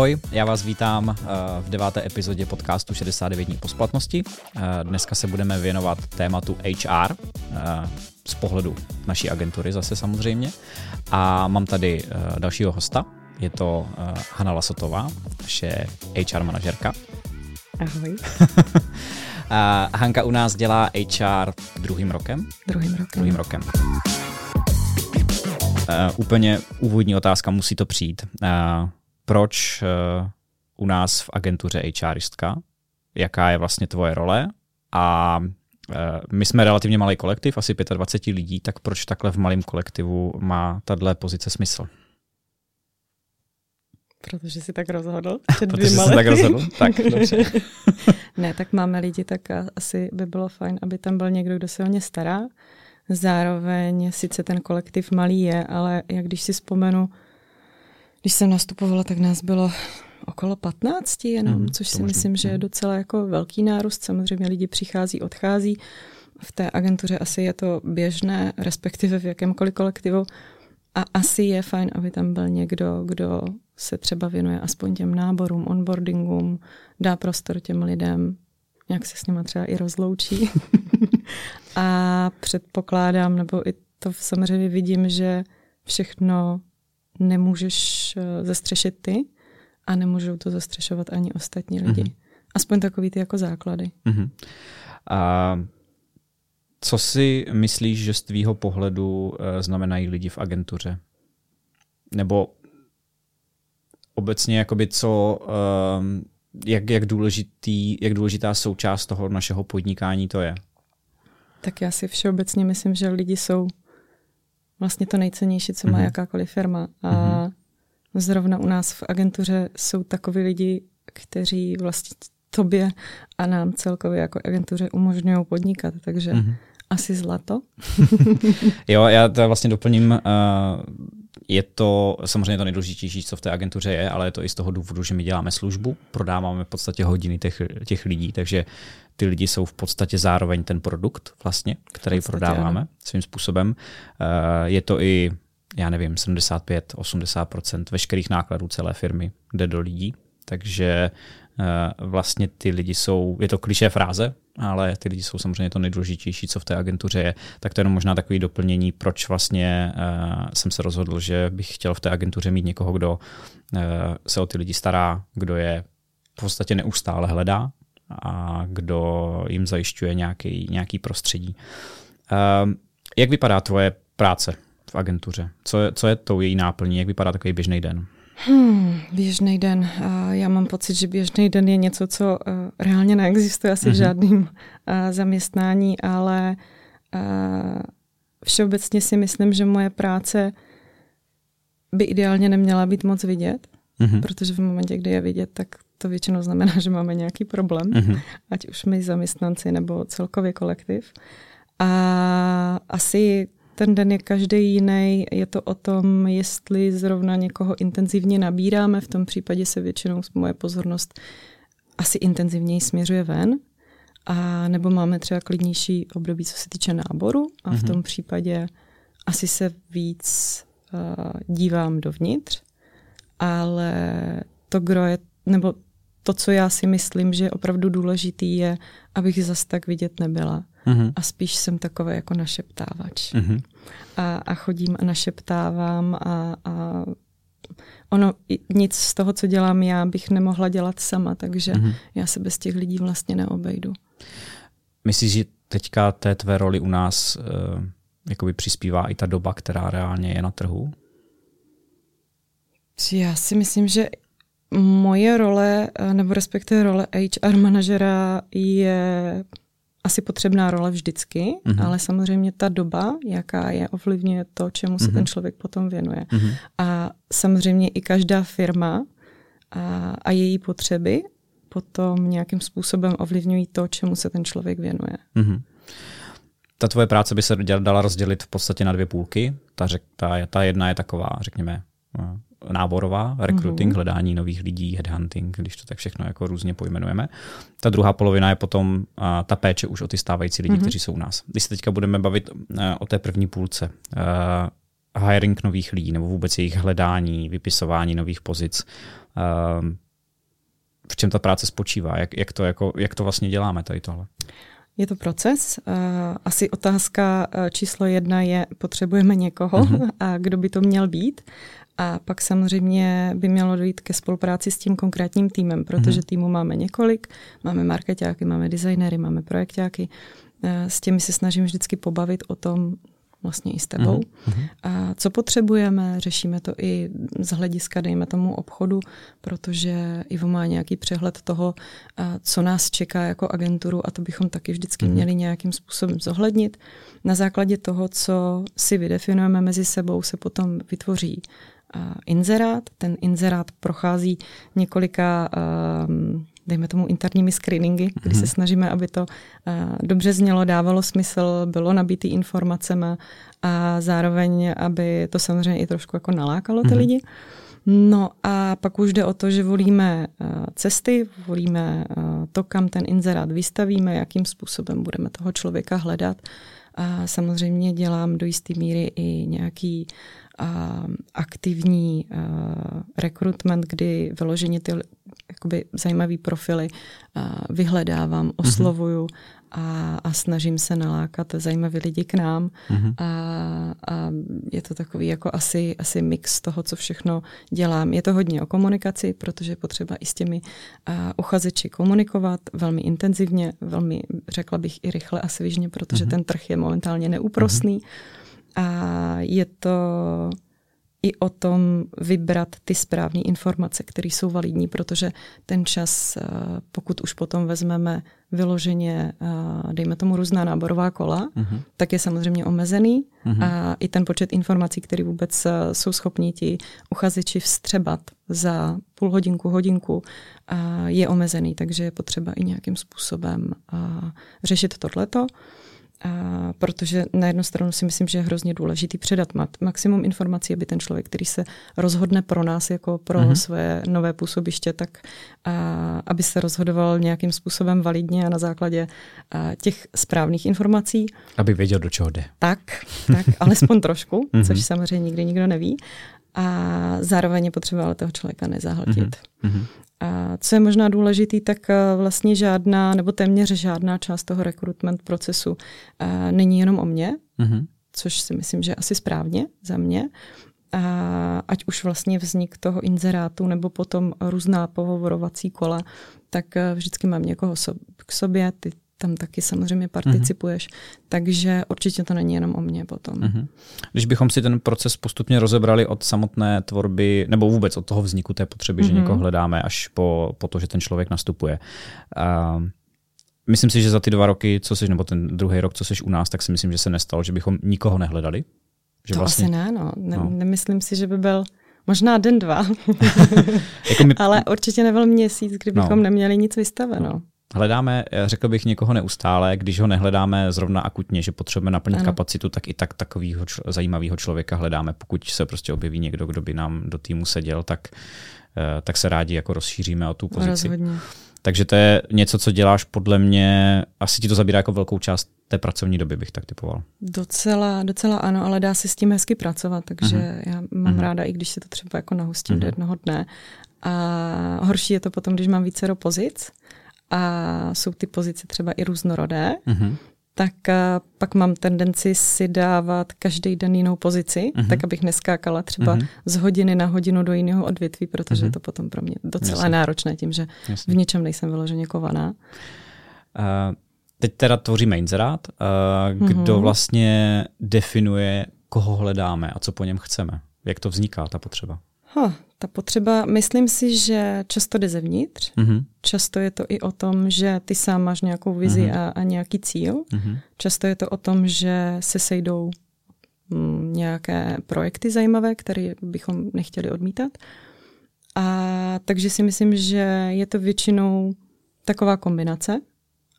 Ahoj, já vás vítám uh, v deváté epizodě podcastu 69 dní po splatnosti. Uh, dneska se budeme věnovat tématu HR uh, z pohledu naší agentury zase samozřejmě. A mám tady dalšího hosta, je to Hanna Lasotová, naše HR manažerka. Ahoj. Hanka u nás dělá HR druhým rokem. Druhým rokem. Druhým rokem. Uh, úplně úvodní otázka, musí to přijít. Uh, proč uh, u nás v agentuře HRistka, jaká je vlastně tvoje role a uh, my jsme relativně malý kolektiv, asi 25 lidí, tak proč takhle v malém kolektivu má tahle pozice smysl? Protože jsi tak rozhodl. Protože jsi tak rozhodl? Tak, dobře. ne, tak máme lidi, tak asi by bylo fajn, aby tam byl někdo, kdo se o ně stará. Zároveň sice ten kolektiv malý je, ale jak když si vzpomenu, když jsem nastupovala, tak nás bylo okolo 15 jenom, hmm, což si možná. myslím, že je mhm. docela jako velký nárůst. Samozřejmě lidi přichází, odchází. V té agentuře asi je to běžné, respektive v jakémkoliv kolektivu. A asi je fajn, aby tam byl někdo, kdo se třeba věnuje aspoň těm náborům, onboardingům, dá prostor těm lidem, nějak se s nimi třeba i rozloučí. a předpokládám, nebo i to samozřejmě vidím, že všechno nemůžeš eh, zastřešit ty a nemůžou to zastřešovat ani ostatní lidi. Mm-hmm. Aspoň takový ty jako základy. Mm-hmm. A co si myslíš, že z tvýho pohledu eh, znamenají lidi v agentuře? Nebo obecně jakoby co, ehm, jak, jak, důležitý, jak důležitá součást toho našeho podnikání to je? Tak já si všeobecně myslím, že lidi jsou vlastně to nejcennější, co má mm-hmm. jakákoliv firma. A mm-hmm. zrovna u nás v agentuře jsou takoví lidi, kteří vlastně tobě a nám celkově jako agentuře umožňují podnikat. Takže mm-hmm. asi zlato. jo, já to vlastně doplním. Uh, je to samozřejmě to nejdůležitější, co v té agentuře je, ale je to i z toho důvodu, že my děláme službu, prodáváme v podstatě hodiny těch, těch lidí, takže ty lidi jsou v podstatě zároveň ten produkt vlastně, který podstatě, prodáváme ano. svým způsobem. Eh, je to i, já nevím, 75-80% veškerých nákladů celé firmy jde do lidí, takže eh, vlastně ty lidi jsou, je to kliše fráze, ale ty lidi jsou samozřejmě to nejdůležitější, co v té agentuře je. Tak to je možná takový doplnění, proč vlastně uh, jsem se rozhodl, že bych chtěl v té agentuře mít někoho, kdo uh, se o ty lidi stará, kdo je v podstatě neustále hledá a kdo jim zajišťuje nějaký, nějaký prostředí. Uh, jak vypadá tvoje práce v agentuře? Co je, co je tou její náplní? Jak vypadá takový běžný den? Hmm, běžný den. Já mám pocit, že běžný den je něco, co uh, reálně neexistuje asi mm-hmm. v mhm. žádném uh, zaměstnání, ale uh, všeobecně si myslím, že moje práce by ideálně neměla být moc vidět, mm-hmm. protože v momentě, kdy je vidět, tak to většinou znamená, že máme nějaký problém, mm-hmm. ať už my zaměstnanci nebo celkově kolektiv. A asi ten den je každý jiný. Je to o tom, jestli zrovna někoho intenzivně nabíráme. V tom případě se většinou moje pozornost asi intenzivněji směřuje ven. A nebo máme třeba klidnější období, co se týče náboru. A v mhm. tom případě asi se víc uh, dívám dovnitř. Ale to, kdo je, nebo to, co já si myslím, že je opravdu důležitý, je, abych zas tak vidět nebyla. Mm-hmm. A spíš jsem takový jako našeptávač. Mm-hmm. A, a chodím a našeptávám a, a ono nic z toho, co dělám já, bych nemohla dělat sama, takže mm-hmm. já se bez těch lidí vlastně neobejdu. Myslíš, že teďka té tvé roli u nás uh, jakoby přispívá i ta doba, která reálně je na trhu? Já si myslím, že moje role, eh, nebo respektive role HR manažera je asi potřebná role vždycky, mm-hmm. ale samozřejmě ta doba, jaká je, ovlivňuje to, čemu se mm-hmm. ten člověk potom věnuje. Mm-hmm. A samozřejmě i každá firma a, a její potřeby potom nějakým způsobem ovlivňují to, čemu se ten člověk věnuje. Mm-hmm. Ta tvoje práce by se dala rozdělit v podstatě na dvě půlky. Ta, řek, ta, ta jedna je taková, řekněme, náborová, recruiting, mm-hmm. hledání nových lidí, headhunting, když to tak všechno jako různě pojmenujeme. Ta druhá polovina je potom uh, ta péče už o ty stávající lidi, mm-hmm. kteří jsou u nás. Když se teďka budeme bavit uh, o té první půlce, uh, hiring nových lidí nebo vůbec jejich hledání, vypisování nových pozic. Um, v čem ta práce spočívá? Jak, jak, to, jako, jak to vlastně děláme tady tohle? Je to proces. Asi otázka číslo jedna je, potřebujeme někoho mm-hmm. a kdo by to měl být. A pak samozřejmě by mělo dojít ke spolupráci s tím konkrétním týmem, protože mm-hmm. týmu máme několik, máme marketáky, máme designéry, máme projektáky. S těmi se snažím vždycky pobavit o tom, vlastně i s tebou. Mm-hmm. A co potřebujeme, řešíme to i z hlediska, dejme tomu, obchodu, protože Ivo má nějaký přehled toho, co nás čeká jako agenturu a to bychom taky vždycky mm-hmm. měli nějakým způsobem zohlednit. Na základě toho, co si vydefinujeme mezi sebou, se potom vytvoří inzerát. Ten inzerát prochází několika um, dejme tomu interními screeningy, kdy se mhm. snažíme, aby to uh, dobře znělo, dávalo smysl, bylo nabitý informacemi a zároveň, aby to samozřejmě i trošku jako nalákalo ty mm-hmm. lidi. No a pak už jde o to, že volíme uh, cesty, volíme to, kam ten inzerát vystavíme, jakým způsobem budeme toho člověka hledat. A samozřejmě dělám do jisté míry i nějaký aktivní rekrutment, kdy vyloženě ty jakoby zajímavé profily vyhledávám, mhm. oslovuju a, a snažím se nalákat zajímavé lidi k nám. Mm-hmm. A, a je to takový jako asi, asi mix toho, co všechno dělám. Je to hodně o komunikaci, protože je potřeba i s těmi a, uchazeči komunikovat velmi intenzivně, velmi, řekla bych, i rychle a svižně, protože mm-hmm. ten trh je momentálně neúprostný. Mm-hmm a je to i o tom vybrat ty správné informace, které jsou validní, protože ten čas, eh, pokud už potom vezmeme vyloženě, eh, dejme tomu různá náborová kola, uh-huh. tak je samozřejmě omezený uh-huh. a i ten počet informací, který vůbec eh, jsou schopni ti uchazeči vstřebat za půl hodinku, hodinku, je omezený, takže je potřeba i nějakým způsobem řešit tohleto. A protože na jednu stranu si myslím, že je hrozně důležitý předat maximum informací, aby ten člověk, který se rozhodne pro nás jako pro mm-hmm. svoje nové působiště, tak a, aby se rozhodoval nějakým způsobem validně a na základě a, těch správných informací. Aby věděl, do čeho jde. Tak, tak alespoň trošku, mm-hmm. což samozřejmě nikdy nikdo neví. A zároveň je potřeba ale toho člověka nezahltit. Mm-hmm. A co je možná důležitý, tak eh, vlastně žádná nebo téměř žádná část toho rekrutment procesu eh, není jenom o mně, mm-hmm. což si myslím, že asi správně za mě. A ať už vlastně vznik toho inzerátu nebo potom různá pohovorovací kola, tak eh, vždycky mám někoho k sobě, ty tam taky samozřejmě participuješ, uh-huh. takže určitě to není jenom o mně potom. Uh-huh. Když bychom si ten proces postupně rozebrali od samotné tvorby, nebo vůbec od toho vzniku té potřeby, uh-huh. že někoho hledáme, až po, po to, že ten člověk nastupuje. Uh, myslím si, že za ty dva roky, co jsi, nebo ten druhý rok, co jsi u nás, tak si myslím, že se nestalo, že bychom nikoho nehledali. Že to vlastně, asi ne, no. Ne, no. Nemyslím si, že by byl Možná den, dva. jako my... Ale určitě nebyl měsíc, kdybychom no. neměli nic vystaveno. No. Hledáme, řekl bych, někoho neustále, když ho nehledáme zrovna akutně, že potřebujeme naplnit ano. kapacitu, tak i tak takového č- zajímavého člověka hledáme. Pokud se prostě objeví někdo, kdo by nám do týmu seděl, tak, eh, tak se rádi jako rozšíříme o tu pozici. Rozhodně. Takže to je něco, co děláš podle mě, asi ti to zabírá jako velkou část té pracovní doby, bych tak typoval. Docela, docela ano, ale dá se s tím hezky pracovat, takže uh-huh. já mám uh-huh. ráda, i když se to třeba jako nahustím uh-huh. do jednoho dne. A horší je to potom, když mám více pozic, a jsou ty pozice třeba i různorodé, mm-hmm. tak a pak mám tendenci si dávat každý den jinou pozici, mm-hmm. tak abych neskákala třeba mm-hmm. z hodiny na hodinu do jiného odvětví, protože mm-hmm. je to potom pro mě docela Jasně. náročné tím, že Jasně. v něčem nejsem vyloženě kovaná. Uh, teď teda tvoříme inzerát. Uh, kdo mm-hmm. vlastně definuje, koho hledáme a co po něm chceme? Jak to vzniká, ta potřeba? Huh, ta potřeba, myslím si, že často jde zevnitř. Mm-hmm. Často je to i o tom, že ty sám máš nějakou vizi mm-hmm. a, a nějaký cíl. Mm-hmm. Často je to o tom, že se sejdou mm, nějaké projekty zajímavé, které bychom nechtěli odmítat. A takže si myslím, že je to většinou taková kombinace.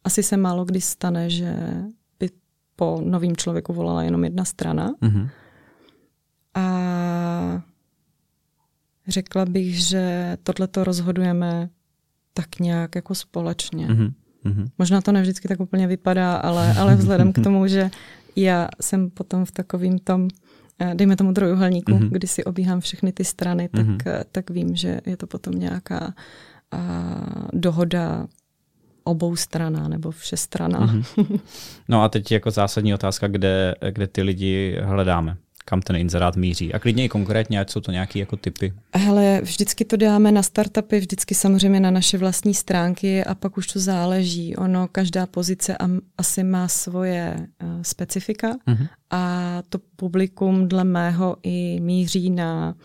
Asi se málo kdy stane, že by po novým člověku volala jenom jedna strana. Mm-hmm. A Řekla bych, že tohle to rozhodujeme tak nějak jako společně. Mm-hmm. Možná to nevždycky tak úplně vypadá, ale, ale vzhledem k tomu, že já jsem potom v takovým tom dejme tomu trojuhelníku, mm-hmm. kdy si obíhám všechny ty strany, tak, mm-hmm. tak vím, že je to potom nějaká a, dohoda obou strana nebo všestrana. Mm-hmm. No a teď jako zásadní otázka, kde, kde ty lidi hledáme kam ten inzerát míří. A klidně i konkrétně, ať jsou to nějaké jako typy. Hele, vždycky to dáme na startupy, vždycky samozřejmě na naše vlastní stránky a pak už to záleží. Ono, každá pozice asi má svoje uh, specifika uh-huh. a to publikum dle mého i míří na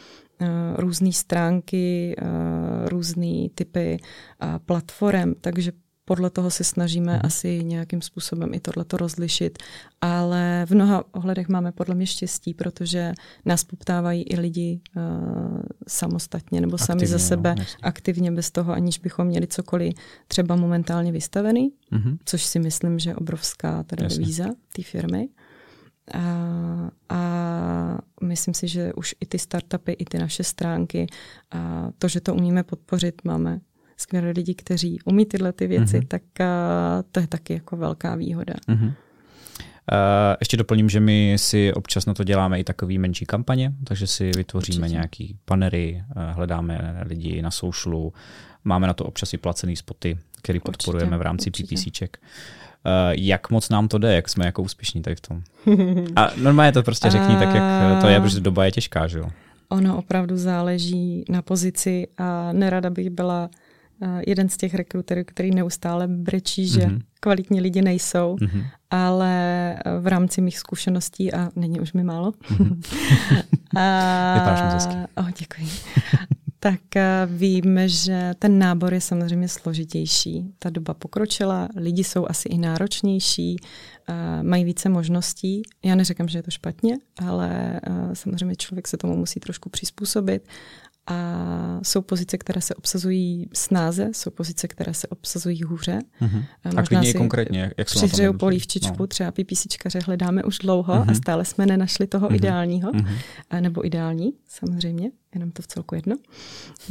uh, různé stránky, uh, různé typy uh, platform, takže podle toho se snažíme hmm. asi nějakým způsobem i tohleto rozlišit, ale v mnoha ohledech máme podle mě štěstí, protože nás poptávají i lidi uh, samostatně nebo aktivně, sami za sebe no, aktivně bez toho, aniž bychom měli cokoliv třeba momentálně vystavený, hmm. což si myslím, že je obrovská teda devíza té firmy. A, a myslím si, že už i ty startupy, i ty naše stránky, a to, že to umíme podpořit, máme skvělé lidi, kteří umí tyhle ty věci, mm-hmm. tak uh, to je taky jako velká výhoda. Mm-hmm. Uh, ještě doplním, že my si občas na to děláme i takový menší kampaně, takže si vytvoříme Určitě. nějaký panery, uh, hledáme lidi na socialu, máme na to občas i placený spoty, který podporujeme Určitě. v rámci PPCček. Uh, jak moc nám to jde, jak jsme jako úspěšní tady v tom. A normálně to prostě řekni tak, jak to je, protože doba je těžká, že jo? Ono opravdu záleží na pozici a nerada bych byla jeden z těch rekruterů, který neustále brečí, že mm-hmm. kvalitní lidi nejsou, mm-hmm. ale v rámci mých zkušeností, a není už mi málo. Mm-hmm. a, Vypadáš oh, děkuji. tak vím, že ten nábor je samozřejmě složitější. Ta doba pokročila, lidi jsou asi i náročnější, mají více možností. Já neřekám, že je to špatně, ale samozřejmě člověk se tomu musí trošku přizpůsobit a jsou pozice, které se obsazují snáze, jsou pozice, které se obsazují hůře. Uh-huh. A klidně konkrétně, jak jsou Přihřeju polívčičku, no. třeba PPCčkaře hledáme už dlouho uh-huh. a stále jsme nenašli toho uh-huh. ideálního, uh-huh. A, nebo ideální, samozřejmě, jenom to v celku jedno,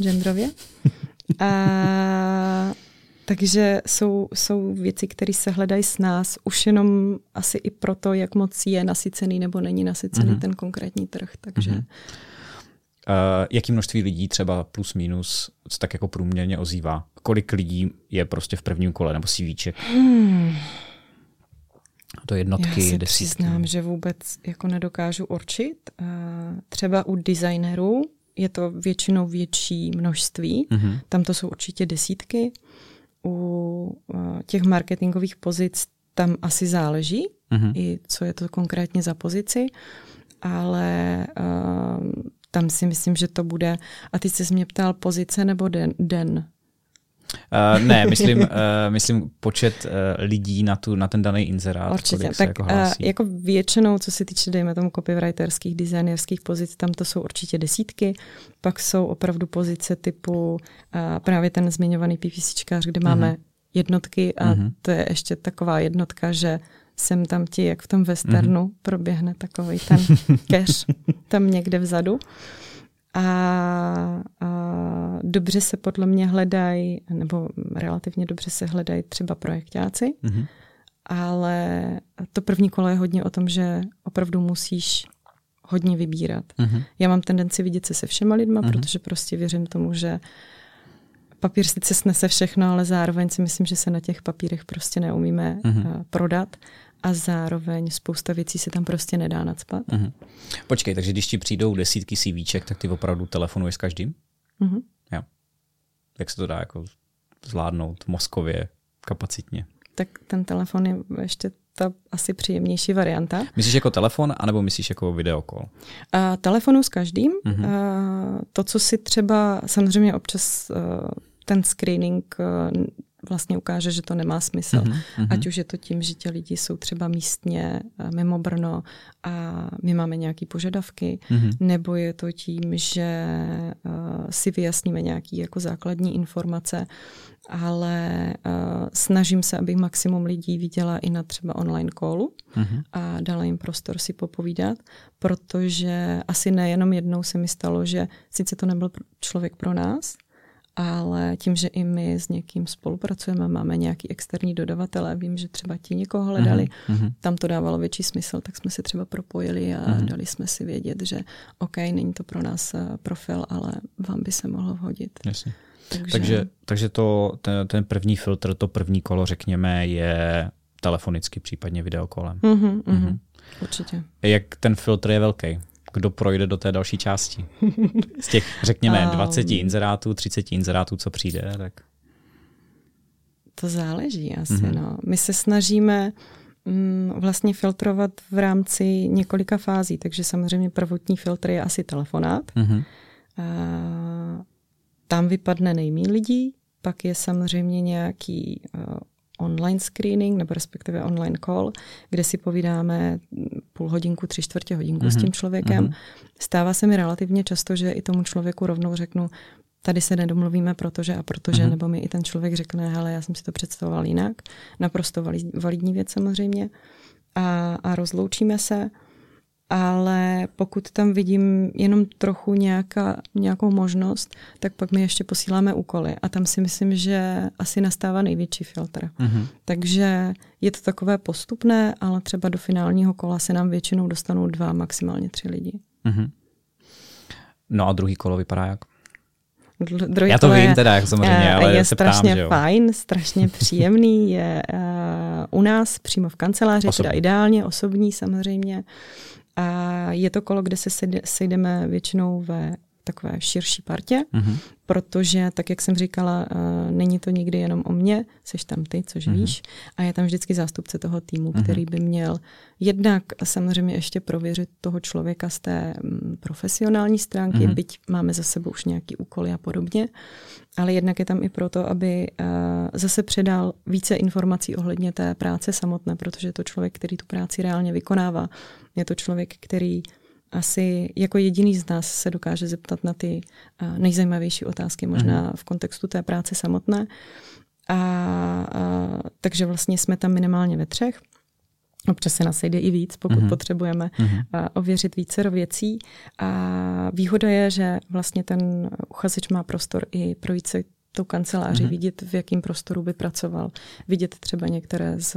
genderově. a, takže jsou, jsou věci, které se hledají s nás, už jenom asi i proto, jak moc je nasycený nebo není nasycený uh-huh. ten konkrétní trh. Takže uh-huh. Uh, jaký množství lidí třeba plus minus se tak jako průměrně ozývá? Kolik lidí je prostě v prvním kole nebo CVček? Hmm. To jednotky, Já si desítky. přiznám, že vůbec jako nedokážu určit. Uh, třeba u designerů je to většinou větší množství. Uh-huh. Tam to jsou určitě desítky. U uh, těch marketingových pozic tam asi záleží, uh-huh. i co je to konkrétně za pozici, ale uh, tam si myslím, že to bude. A ty jsi mě ptal pozice nebo den? den? Uh, ne, myslím, uh, myslím počet uh, lidí na, tu, na ten daný inzerát. Určitě. Tak jako, uh, jako většinou, co se týče, dejme tomu, copywriterských, designerských pozic, tam to jsou určitě desítky. Pak jsou opravdu pozice typu uh, právě ten zmiňovaný PPCčkář, kde máme uh-huh. jednotky a uh-huh. to je ještě taková jednotka, že sem tam ti, jak v tom westernu, mm-hmm. proběhne takový ten cash tam někde vzadu. A, a dobře se podle mě hledají, nebo relativně dobře se hledají třeba projektáci, mm-hmm. ale to první kolo je hodně o tom, že opravdu musíš hodně vybírat. Mm-hmm. Já mám tendenci vidět se se všema lidma, mm-hmm. protože prostě věřím tomu, že papír sice snese všechno, ale zároveň si myslím, že se na těch papírech prostě neumíme mm-hmm. prodat a zároveň spousta věcí se tam prostě nedá nadspat. Mm-hmm. Počkej, takže když ti přijdou desítky CVček, tak ty opravdu telefonuješ s každým? Mm-hmm. Jo. Jak se to dá jako zvládnout mozkově, kapacitně? Tak ten telefon je ještě ta asi příjemnější varianta. Myslíš jako telefon, anebo myslíš jako videokol? Uh, telefonu s každým. Mm-hmm. To, co si třeba, samozřejmě občas uh, ten screening uh, vlastně ukáže, že to nemá smysl. Mm-hmm. Ať už je to tím, že ti lidi jsou třeba místně eh, mimo Brno a my máme nějaké požadavky, mm-hmm. nebo je to tím, že uh, si vyjasníme nějaké jako základní informace, ale uh, snažím se, aby maximum lidí viděla i na třeba online callu mm-hmm. a dala jim prostor si popovídat, protože asi nejenom jednou se mi stalo, že sice to nebyl člověk pro nás, ale tím, že i my s někým spolupracujeme, máme nějaký externí dodavatele, vím, že třeba ti někoho hledali, mm-hmm. tam to dávalo větší smysl, tak jsme se třeba propojili a mm-hmm. dali jsme si vědět, že OK, není to pro nás eh, profil, ale vám by se mohlo vhodit. Jasně. Takže, takže, takže to, ten, ten první filtr, to první kolo, řekněme, je telefonicky, případně videokolem. Mm-hmm, mm-hmm. Určitě. Jak ten filtr je velký? Kdo projde do té další části? Z těch, řekněme, 20 inzerátů, 30 inzerátů, co přijde, tak... To záleží asi, mm-hmm. no. My se snažíme mm, vlastně filtrovat v rámci několika fází, takže samozřejmě prvotní filtr je asi telefonát. Mm-hmm. A, tam vypadne nejmí lidí, pak je samozřejmě nějaký uh, online screening, nebo respektive online call, kde si povídáme půl hodinku, tři čtvrtě hodinku mm-hmm. s mhm. tím člověkem. Mm-hmm. Stává se mi relativně často, že i tomu člověku rovnou řeknu, tady se nedomluvíme, protože a protože, mm-hmm. nebo mi i ten člověk řekne, hele, já jsem si to představoval jinak. Naprosto validní věc samozřejmě. A, a rozloučíme se ale pokud tam vidím jenom trochu nějaká, nějakou možnost, tak pak my ještě posíláme úkoly a tam si myslím, že asi nastává největší filtr. Mm-hmm. Takže je to takové postupné, ale třeba do finálního kola se nám většinou dostanou dva, maximálně tři lidi. Mm-hmm. No a druhý kolo vypadá jak? Druhý Já to vím je, teda, jak samozřejmě, ale je se strašně ptám, fajn, strašně příjemný, je uh, u nás přímo v kanceláři, Osobní. teda ideálně, osobní samozřejmě. A je to kolo, kde se sejdeme většinou ve takové širší partě, mm-hmm. protože, tak jak jsem říkala, uh, není to nikdy jenom o mně, seš tam ty, což mm-hmm. víš, a je tam vždycky zástupce toho týmu, mm-hmm. který by měl jednak samozřejmě ještě prověřit toho člověka z té um, profesionální stránky, mm-hmm. byť máme za sebou už nějaký úkoly a podobně, ale jednak je tam i proto, aby uh, zase předal více informací ohledně té práce samotné, protože je to člověk, který tu práci reálně vykonává. Je to člověk, který asi jako jediný z nás se dokáže zeptat na ty uh, nejzajímavější otázky, možná mm. v kontextu té práce samotné. A, a, takže vlastně jsme tam minimálně ve třech. Občas se nás sejde i víc, pokud mm-hmm. potřebujeme mm-hmm. A, ověřit více věcí. A výhoda je, že vlastně ten uchazeč má prostor i projít se tou kanceláři, mm-hmm. vidět, v jakém prostoru by pracoval, vidět třeba některé z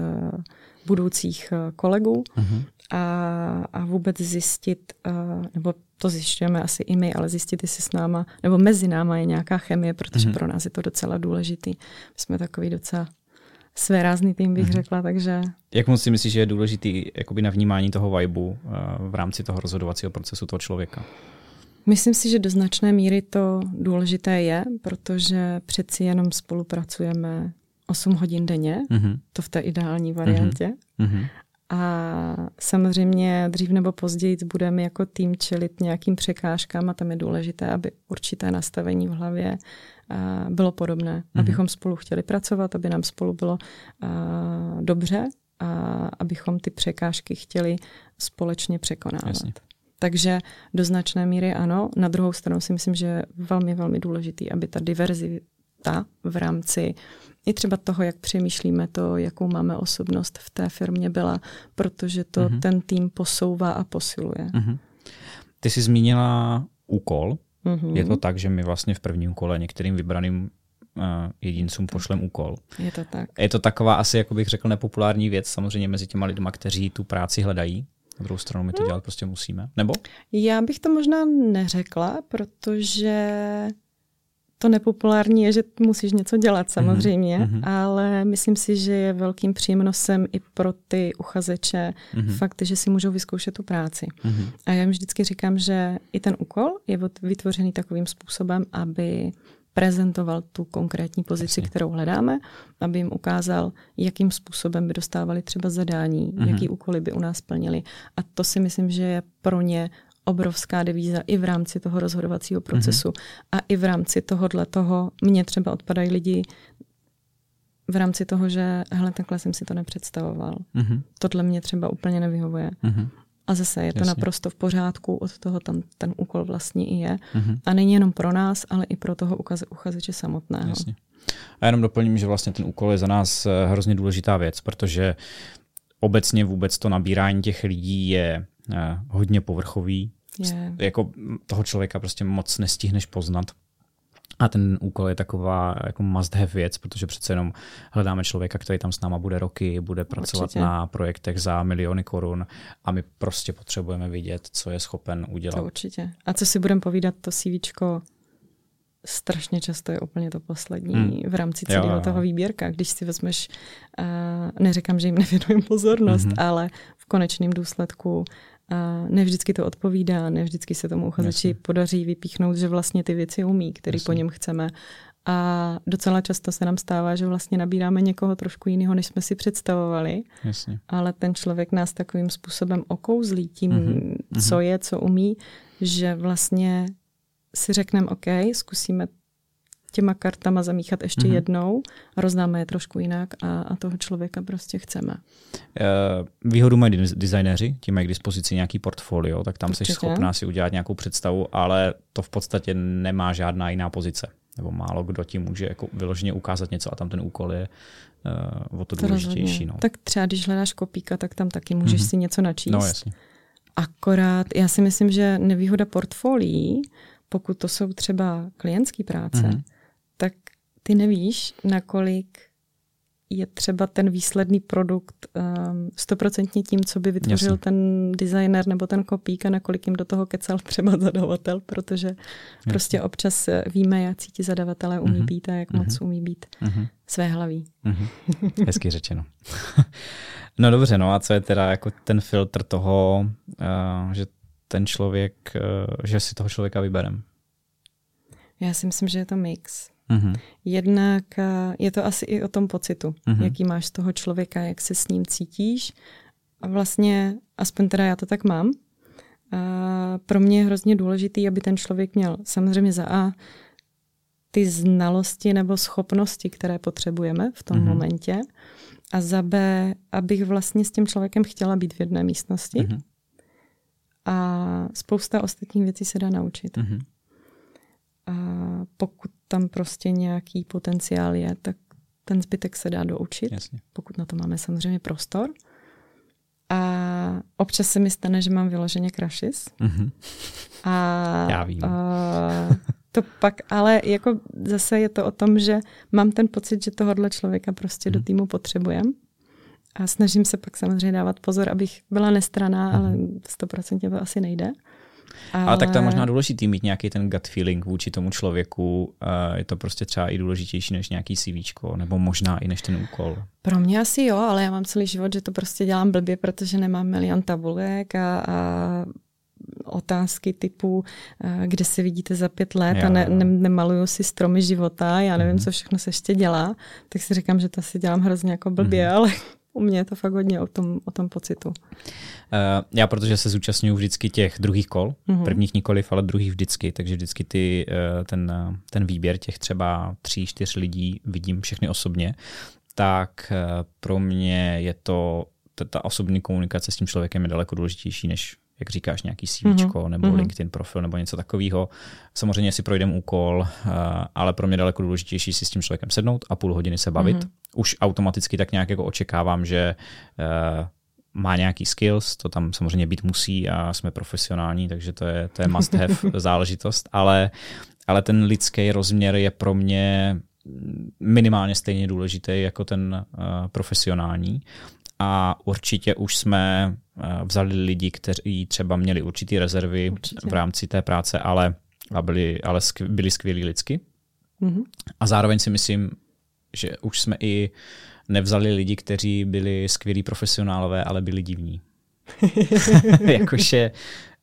budoucích kolegů mm-hmm a, a vůbec zjistit, uh, nebo to zjišťujeme asi i my, ale zjistit, jestli s náma, nebo mezi náma je nějaká chemie, protože mm-hmm. pro nás je to docela důležitý. My jsme takový docela své rázný tým, bych mm-hmm. řekla, takže... Jak moc si myslíš, že je důležitý jakoby na vnímání toho vibu uh, v rámci toho rozhodovacího procesu toho člověka? Myslím si, že do značné míry to důležité je, protože přeci jenom spolupracujeme 8 hodin denně, mm-hmm. to v té ideální variantě. Mm-hmm. A samozřejmě dřív nebo později budeme jako tým čelit nějakým překážkám a tam je důležité, aby určité nastavení v hlavě bylo podobné. Mm-hmm. Abychom spolu chtěli pracovat, aby nám spolu bylo dobře a abychom ty překážky chtěli společně překonávat. Jasně. Takže do značné míry ano. Na druhou stranu si myslím, že je velmi, velmi důležitý, aby ta diverzita v rámci i třeba toho, jak přemýšlíme to, jakou máme osobnost v té firmě byla, protože to uh-huh. ten tým posouvá a posiluje. Uh-huh. Ty jsi zmínila úkol. Uh-huh. Je to tak, že my vlastně v prvním kole některým vybraným uh, jedincům pošlem úkol. Je to tak. Je to taková asi, jako bych řekl, nepopulární věc samozřejmě mezi těma lidma, kteří tu práci hledají. Na druhou stranu my to dělat prostě musíme. Nebo? Já bych to možná neřekla, protože to nepopulární je, že musíš něco dělat mhm, samozřejmě, mm-hmm. ale myslím si, že je velkým přínosem i pro ty uchazeče mm-hmm. fakt, že si můžou vyzkoušet tu práci. Mm-hmm. A já jim vždycky říkám, že i ten úkol je vytvořený takovým způsobem, aby prezentoval tu konkrétní pozici, Jasně. kterou hledáme, aby jim ukázal, jakým způsobem by dostávali třeba zadání, mm-hmm. jaký úkoly by u nás plnili. A to si myslím, že je pro ně obrovská devíza i v rámci toho rozhodovacího procesu mm-hmm. a i v rámci tohohle toho mně třeba odpadají lidi v rámci toho, že hele, takhle jsem si to nepředstavoval. Mm-hmm. Tohle mě třeba úplně nevyhovuje. Mm-hmm. A zase je to Jasně. naprosto v pořádku, od toho tam ten úkol vlastně i je. Mm-hmm. A není jenom pro nás, ale i pro toho uchazeče samotného. Jasně. A jenom doplním, že vlastně ten úkol je za nás eh, hrozně důležitá věc, protože obecně vůbec to nabírání těch lidí je hodně povrchový, Yeah. Jako toho člověka prostě moc nestihneš poznat. A ten úkol je taková jako must have věc, protože přece jenom hledáme člověka, který tam s náma bude roky, bude pracovat Určitě. na projektech za miliony korun a my prostě potřebujeme vidět, co je schopen udělat. To určitě. A co si budeme povídat, to CVčko strašně často je úplně to poslední hmm. v rámci celého jo, jo. toho výběrka. Když si vezmeš, uh, neříkám, že jim nevěnujem pozornost, hmm. ale v konečném důsledku a ne vždycky to odpovídá, ne vždycky se tomu uchazeči Jasně. podaří vypíchnout, že vlastně ty věci umí, které po něm chceme. A docela často se nám stává, že vlastně nabíráme někoho trošku jiného, než jsme si představovali. Jasně. Ale ten člověk nás takovým způsobem okouzlí tím, mm-hmm. co je, co umí, že vlastně si řekneme, OK, zkusíme těma kartama zamíchat ještě mm-hmm. jednou, rozdáme je trošku jinak a, a toho člověka prostě chceme. Uh, výhodu mají designéři, tím mají k dispozici nějaký portfolio, tak tam jsi schopná si udělat nějakou představu, ale to v podstatě nemá žádná jiná pozice. Nebo málo kdo ti může jako vyloženě ukázat něco a tam ten úkol je uh, o to, to důležitější. No. Tak třeba když hledáš kopíka, tak tam taky můžeš mm-hmm. si něco načíst. No jasně. Akorát já si myslím, že nevýhoda portfolií, pokud to jsou třeba klientské práce, mm-hmm tak ty nevíš, nakolik je třeba ten výsledný produkt um, stoprocentně um, tím, co by vytvořil Jasně. ten designer nebo ten kopík a nakolik jim do toho kecal třeba zadavatel, protože Jasně. prostě občas eh, víme, jak ti zadavatelé umí uh-huh. být a jak uh-huh. moc umí být uh-huh. své hlaví. Uh-huh. Hezky řečeno. no dobře, no a co je teda jako ten filtr toho, uh, že ten člověk, uh, že si toho člověka vyberem? Já si myslím, že je to mix. Mm-hmm. Jednak eh, je to asi i o tom pocitu, mm-hmm. jaký máš z toho člověka, jak se s ním cítíš. A vlastně, aspoň teda já to tak mám, a pro mě je hrozně důležitý, aby ten člověk měl samozřejmě za A ty znalosti nebo schopnosti, které potřebujeme v tom mm-hmm. momentě. A za B, abych vlastně s tím člověkem chtěla být v jedné místnosti. Mm-hmm. A spousta ostatních věcí se dá naučit. Mm-hmm. A pokud tam prostě nějaký potenciál je, tak ten zbytek se dá doučit, Jasně. pokud na to máme samozřejmě prostor. A občas se mi stane, že mám vyloženě crashes. Mm-hmm. A, Já vím. A, to pak, ale jako zase je to o tom, že mám ten pocit, že tohohle člověka prostě mm-hmm. do mhm. týmu potřebujem. A snažím se pak samozřejmě dávat pozor, abych byla nestraná, mm-hmm. ale stoprocentně to asi nejde. Ale... ale tak to je možná důležitý mít nějaký ten gut feeling vůči tomu člověku. Je to prostě třeba i důležitější než nějaký CV, nebo možná i než ten úkol. Pro mě asi jo, ale já mám celý život, že to prostě dělám blbě, protože nemám milion tabulek a, a otázky typu, kde se vidíte za pět let jo, a ne, ne, nemaluju si stromy života, já nevím, mm. co všechno se ještě dělá, tak si říkám, že to asi dělám hrozně jako blbě, mm. ale u mě je to fakt hodně o tom, o tom pocitu. Uh, já, protože se zúčastňuji vždycky těch druhých kol, mm-hmm. prvních nikoliv, ale druhých vždycky, takže vždycky ty, uh, ten, uh, ten výběr těch třeba tří, čtyř lidí vidím všechny osobně, tak pro mě je to, ta osobní komunikace s tím člověkem je daleko důležitější než jak říkáš, nějaký CV mm-hmm. nebo mm-hmm. LinkedIn profil nebo něco takového. Samozřejmě si projdeme úkol, eh, ale pro mě daleko důležitější si s tím člověkem sednout a půl hodiny se bavit. Mm-hmm. Už automaticky tak nějak jako očekávám, že má nějaký skills, to tam samozřejmě být musí a jsme profesionální, takže to je, to je must have záležitost, ale, ale ten lidský rozměr je pro mě minimálně stejně důležitý jako ten uh, profesionální a určitě už jsme eh, vzali lidi, kteří třeba měli určitý rezervy určitě. v rámci té práce, ale, a byli, ale skv, byli skvělí lidsky. Mm-hmm. A zároveň si myslím, že už jsme i nevzali lidi, kteří byli skvělí profesionálové, ale byli divní. Jakože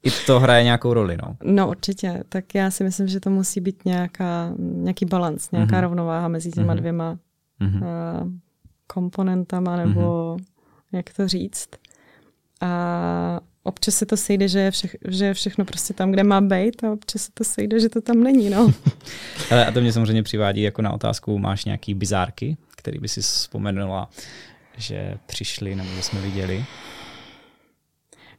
i to hraje nějakou roli. No. no určitě, tak já si myslím, že to musí být nějaká, nějaký balans, nějaká mm-hmm. rovnováha mezi těma mm-hmm. dvěma mm-hmm. Uh, komponentama nebo mm-hmm jak to říct. A občas se to sejde, že je, vše, že je všechno prostě tam, kde má být a občas se to sejde, že to tam není. No. Ale a to mě samozřejmě přivádí jako na otázku, máš nějaký bizárky, který by si vzpomenula, že přišli nebo že jsme viděli?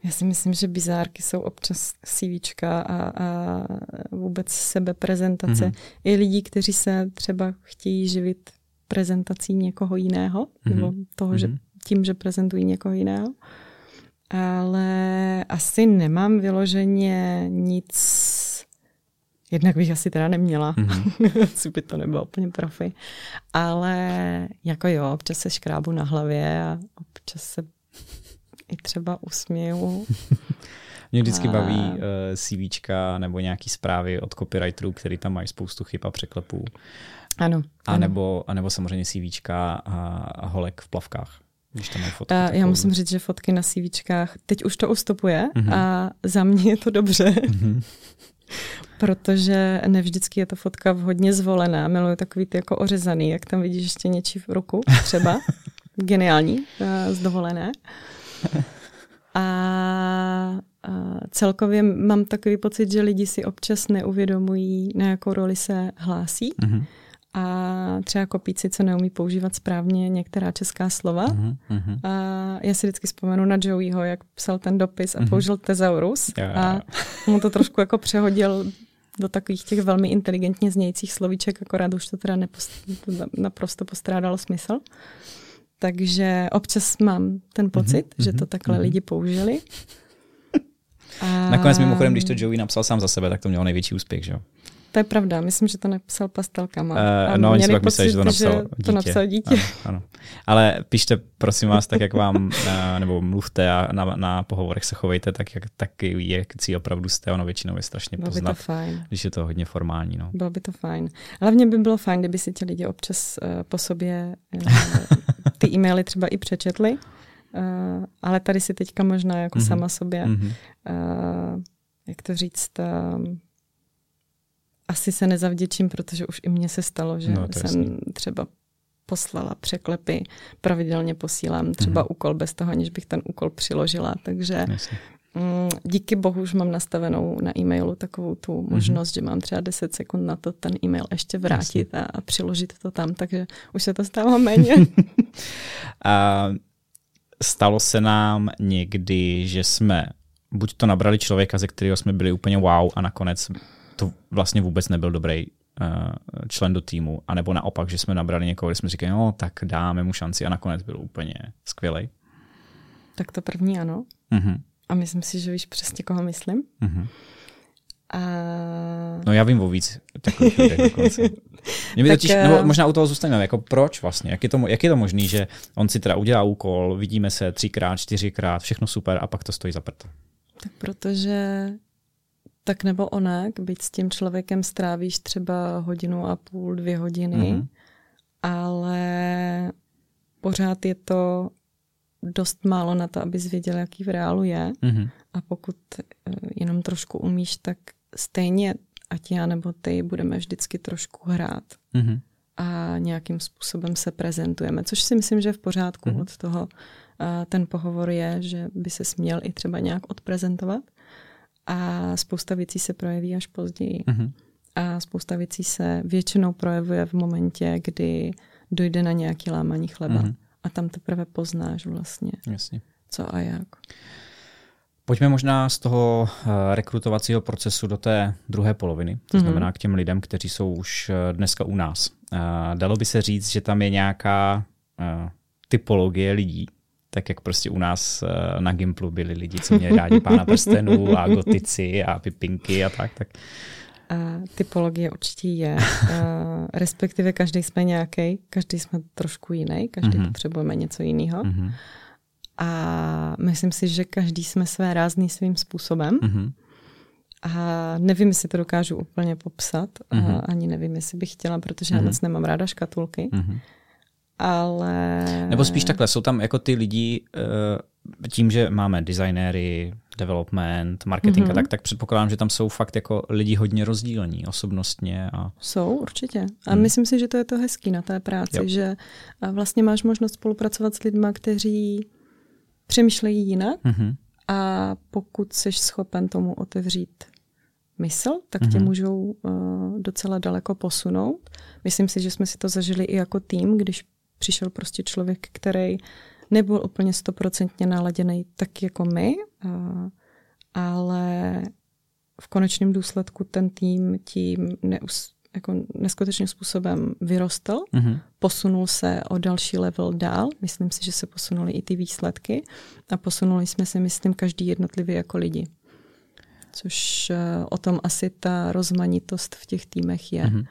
Já si myslím, že bizárky jsou občas CVčka a, a vůbec sebeprezentace. Mm-hmm. I lidí, kteří se třeba chtějí živit prezentací někoho jiného, mm-hmm. nebo toho, mm-hmm. že tím, že prezentují někoho jiného. Ale asi nemám vyloženě nic Jednak bych asi teda neměla, mm-hmm. asi by to nebylo úplně profi. Ale jako jo, občas se škrábu na hlavě a občas se i třeba usměju. Mě vždycky a... baví uh, CVčka nebo nějaký zprávy od copywriterů, který tam mají spoustu chyb a překlepů. Ano. A ano. nebo, a nebo samozřejmě CVčka a, a holek v plavkách. Když tam fotky, uh, já musím říct, že fotky na CVčkách, teď už to ustupuje mm-hmm. a za mě je to dobře. Mm-hmm. Protože ne vždycky je ta fotka vhodně zvolená. Miluji takový ty jako ořezaný, jak tam vidíš ještě něčí v ruku třeba. Geniální, uh, zdovolené. A, a celkově mám takový pocit, že lidi si občas neuvědomují, na jakou roli se hlásí. Mm-hmm. A třeba kopíci, co neumí používat správně některá česká slova. Mm-hmm. A já si vždycky vzpomenu na Joeyho, jak psal ten dopis a mm-hmm. použil tezaurus. Yeah. A mu to trošku jako přehodil do takových těch velmi inteligentně znějících slovíček, akorát už to teda nepost, naprosto postrádalo smysl. Takže občas mám ten pocit, mm-hmm. že to takhle mm-hmm. lidi použili. A... Nakonec mimochodem, když to Joey napsal sám za sebe, tak to mělo největší úspěch, že jo? To je pravda, myslím, že to napsal pastelkama. Uh, no, oni si pak mysleli, že to napsal že dítě. To napsal dítě. Ano, ano. Ale píšte, prosím vás, tak jak vám, uh, nebo mluvte a na, na pohovorech se chovejte, tak jak taky je, si opravdu jste, ono většinou je strašně bylo poznat, by to fajn. když je to hodně formální. No. Bylo by to fajn. Hlavně by bylo fajn, kdyby si ti lidi občas uh, po sobě uh, ty e-maily třeba i přečetli, uh, ale tady si teďka možná jako mm-hmm. sama sobě, mm-hmm. uh, jak to říct, uh, asi se nezavděčím, protože už i mně se stalo, že no, jsem jasný. třeba poslala překlepy, pravidelně posílám třeba mm-hmm. úkol bez toho, aniž bych ten úkol přiložila, takže mm, díky bohu už mám nastavenou na e-mailu takovou tu mhm. možnost, mm-hmm. že mám třeba 10 sekund na to ten e-mail ještě vrátit a, a přiložit to tam, takže už se to stává méně. a stalo se nám někdy, že jsme buď to nabrali člověka, ze kterého jsme byli úplně wow a nakonec to vlastně vůbec nebyl dobrý uh, člen do týmu, anebo naopak, že jsme nabrali někoho, kde jsme říkali, no tak dáme mu šanci a nakonec byl úplně skvělý. Tak to první ano. Uh-huh. A myslím si, že víš přesně, koho myslím. Uh-huh. A... No já vím o víc takových lidech dokonce. Mě by totiž, nebo eh, možná u toho zůstaneme, jako proč vlastně, jak je, to, jak je to možný, že on si teda udělá úkol, vidíme se třikrát, čtyřikrát, všechno super a pak to stojí za prd. Tak protože tak nebo onak, byť s tím člověkem strávíš třeba hodinu a půl, dvě hodiny, mm-hmm. ale pořád je to dost málo na to, abys věděl, jaký v reálu je. Mm-hmm. A pokud eh, jenom trošku umíš, tak stejně, ať já nebo ty, budeme vždycky trošku hrát. Mm-hmm. A nějakým způsobem se prezentujeme, což si myslím, že je v pořádku mm-hmm. od toho. A ten pohovor je, že by se směl i třeba nějak odprezentovat a spousta věcí se projeví až později. Mm-hmm. A spousta věcí se většinou projevuje v momentě, kdy dojde na nějaký lámaní chleba. Mm-hmm. A tam teprve poznáš vlastně, Jasně. co a jak. Pojďme možná z toho eh, rekrutovacího procesu do té druhé poloviny, to mm-hmm. znamená k těm lidem, kteří jsou už eh, dneska u nás. Eh, dalo by se říct, že tam je nějaká typologie lidí, tak jak prostě u nás eh, na Gimplu byli lidi, co měli rádi pána prstenů a gotici a pipinky a tak. tak. A typologie určitě je. A respektive každý jsme nějaký, každý jsme trošku jiný, každý mm-hmm. potřebujeme něco jiného. Mm-hmm. A myslím si, že každý jsme své rázný svým způsobem. Mm-hmm. A nevím, jestli to dokážu úplně popsat, mm-hmm. a ani nevím, jestli bych chtěla, protože mm-hmm. já moc nemám ráda škatulky. Mm-hmm ale... Nebo spíš takhle, jsou tam jako ty lidi, eh, tím, že máme designéry, development, marketing mm-hmm. a mhm. tak, tak předpokládám, že tam jsou fakt jako lidi hodně rozdílní osobnostně. A... Jsou, určitě. A hmm. myslím si, že to je to hezký na té práci, jo. že vlastně máš možnost spolupracovat s lidmi, kteří přemýšlejí jinak mm-hmm. a pokud jsi schopen tomu otevřít mysl, tak mm-hmm. tě mhm. můžou uh, docela daleko posunout. Myslím si, že jsme si to zažili i jako tým, když přišel prostě člověk, který nebyl úplně stoprocentně naladěný tak jako my, ale v konečném důsledku ten tým tím neus, jako neskutečným způsobem vyrostl, mm-hmm. posunul se o další level dál. Myslím si, že se posunuli i ty výsledky a posunuli jsme se, myslím, každý jednotlivě jako lidi. což uh, o tom asi ta rozmanitost v těch týmech je. Mm-hmm.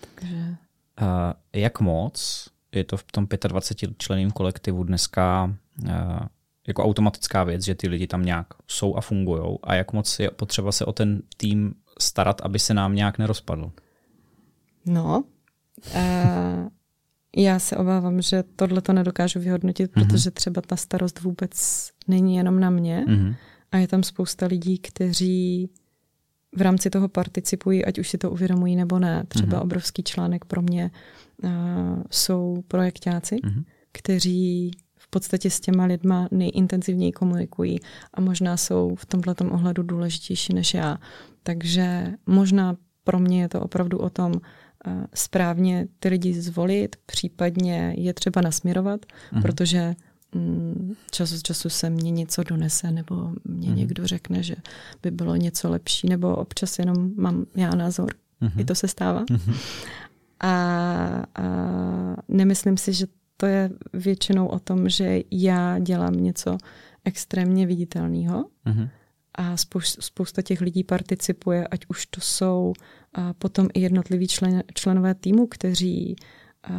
Takže... Uh, jak moc je to v tom 25 členým kolektivu dneska uh, jako automatická věc, že ty lidi tam nějak jsou a fungují a jak moc je potřeba se o ten tým starat, aby se nám nějak nerozpadl? No, uh, já se obávám, že tohle to nedokážu vyhodnotit, mm-hmm. protože třeba ta starost vůbec není jenom na mě mm-hmm. a je tam spousta lidí, kteří v rámci toho participují, ať už si to uvědomují nebo ne. Třeba mm-hmm. obrovský článek pro mě jsou projektáci, mm-hmm. kteří v podstatě s těma lidma nejintenzivněji komunikují a možná jsou v tomhle ohledu důležitější než já. Takže možná pro mě je to opravdu o tom uh, správně ty lidi zvolit, případně je třeba nasměrovat, mm-hmm. protože mm, čas od času se mně něco donese, nebo mě mm-hmm. někdo řekne, že by bylo něco lepší, nebo občas jenom mám já názor. Mm-hmm. I to se stává. Mm-hmm. A, a nemyslím si, že to je většinou o tom, že já dělám něco extrémně viditelného mm-hmm. a spousta, těch lidí participuje, ať už to jsou a potom i jednotliví člen, členové týmu, kteří a,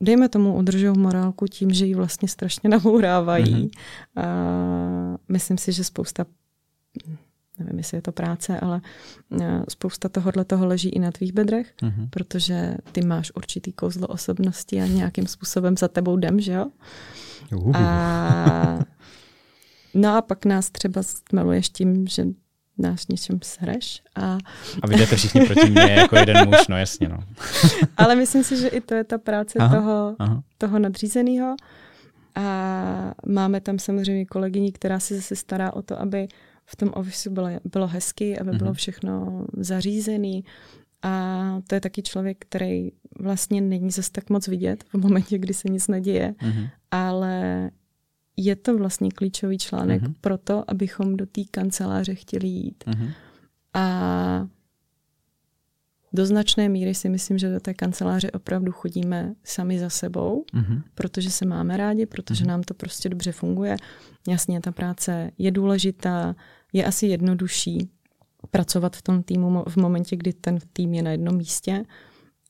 dejme tomu, udržují morálku tím, že ji vlastně strašně nabourávají. Mm-hmm. A, myslím si, že spousta nevím, jestli je to práce, ale spousta tohohle toho leží i na tvých bedrech, mm-hmm. protože ty máš určitý kouzlo osobnosti a nějakým způsobem za tebou jdem, že jo? Uh. A, no a pak nás třeba stmeluješ tím, že nás něčem shreš. A, a vy jdete všichni proti mně jako jeden muž, no jasně. No. Ale myslím si, že i to je ta práce aha, toho, aha. toho nadřízeného. A máme tam samozřejmě kolegyni, která se zase stará o to, aby v tom ofisu bylo, bylo hezky, aby bylo mhm. všechno zařízené. A to je taky člověk, který vlastně není zase tak moc vidět v momentě, kdy se nic neděje, mm-hmm. ale je to vlastně klíčový článek mm-hmm. pro to, abychom do té kanceláře chtěli jít. Mm-hmm. A do značné míry si myslím, že do té kanceláře opravdu chodíme sami za sebou, mm-hmm. protože se máme rádi, protože mm-hmm. nám to prostě dobře funguje. Jasně, ta práce je důležitá, je asi jednodušší pracovat v tom týmu v momentě, kdy ten tým je na jednom místě,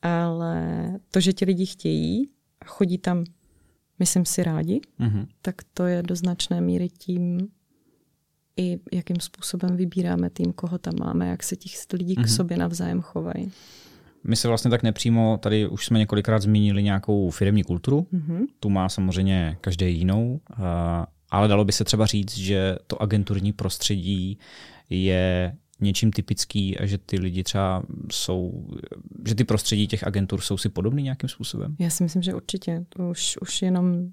ale to, že ti lidi chtějí, chodí tam myslím si rádi, mm-hmm. tak to je do značné míry tím, i jakým způsobem vybíráme tým, koho tam máme, jak se těch lidí mm-hmm. k mhm. sobě navzájem chovají. My se vlastně tak nepřímo, tady už jsme několikrát zmínili nějakou firmní kulturu, mm-hmm. tu má samozřejmě každý jinou, ale dalo by se třeba říct, že to agenturní prostředí je něčím typický a že ty lidi třeba jsou, že ty prostředí těch agentur jsou si podobný nějakým způsobem? Já si myslím, že určitě. Už, už jenom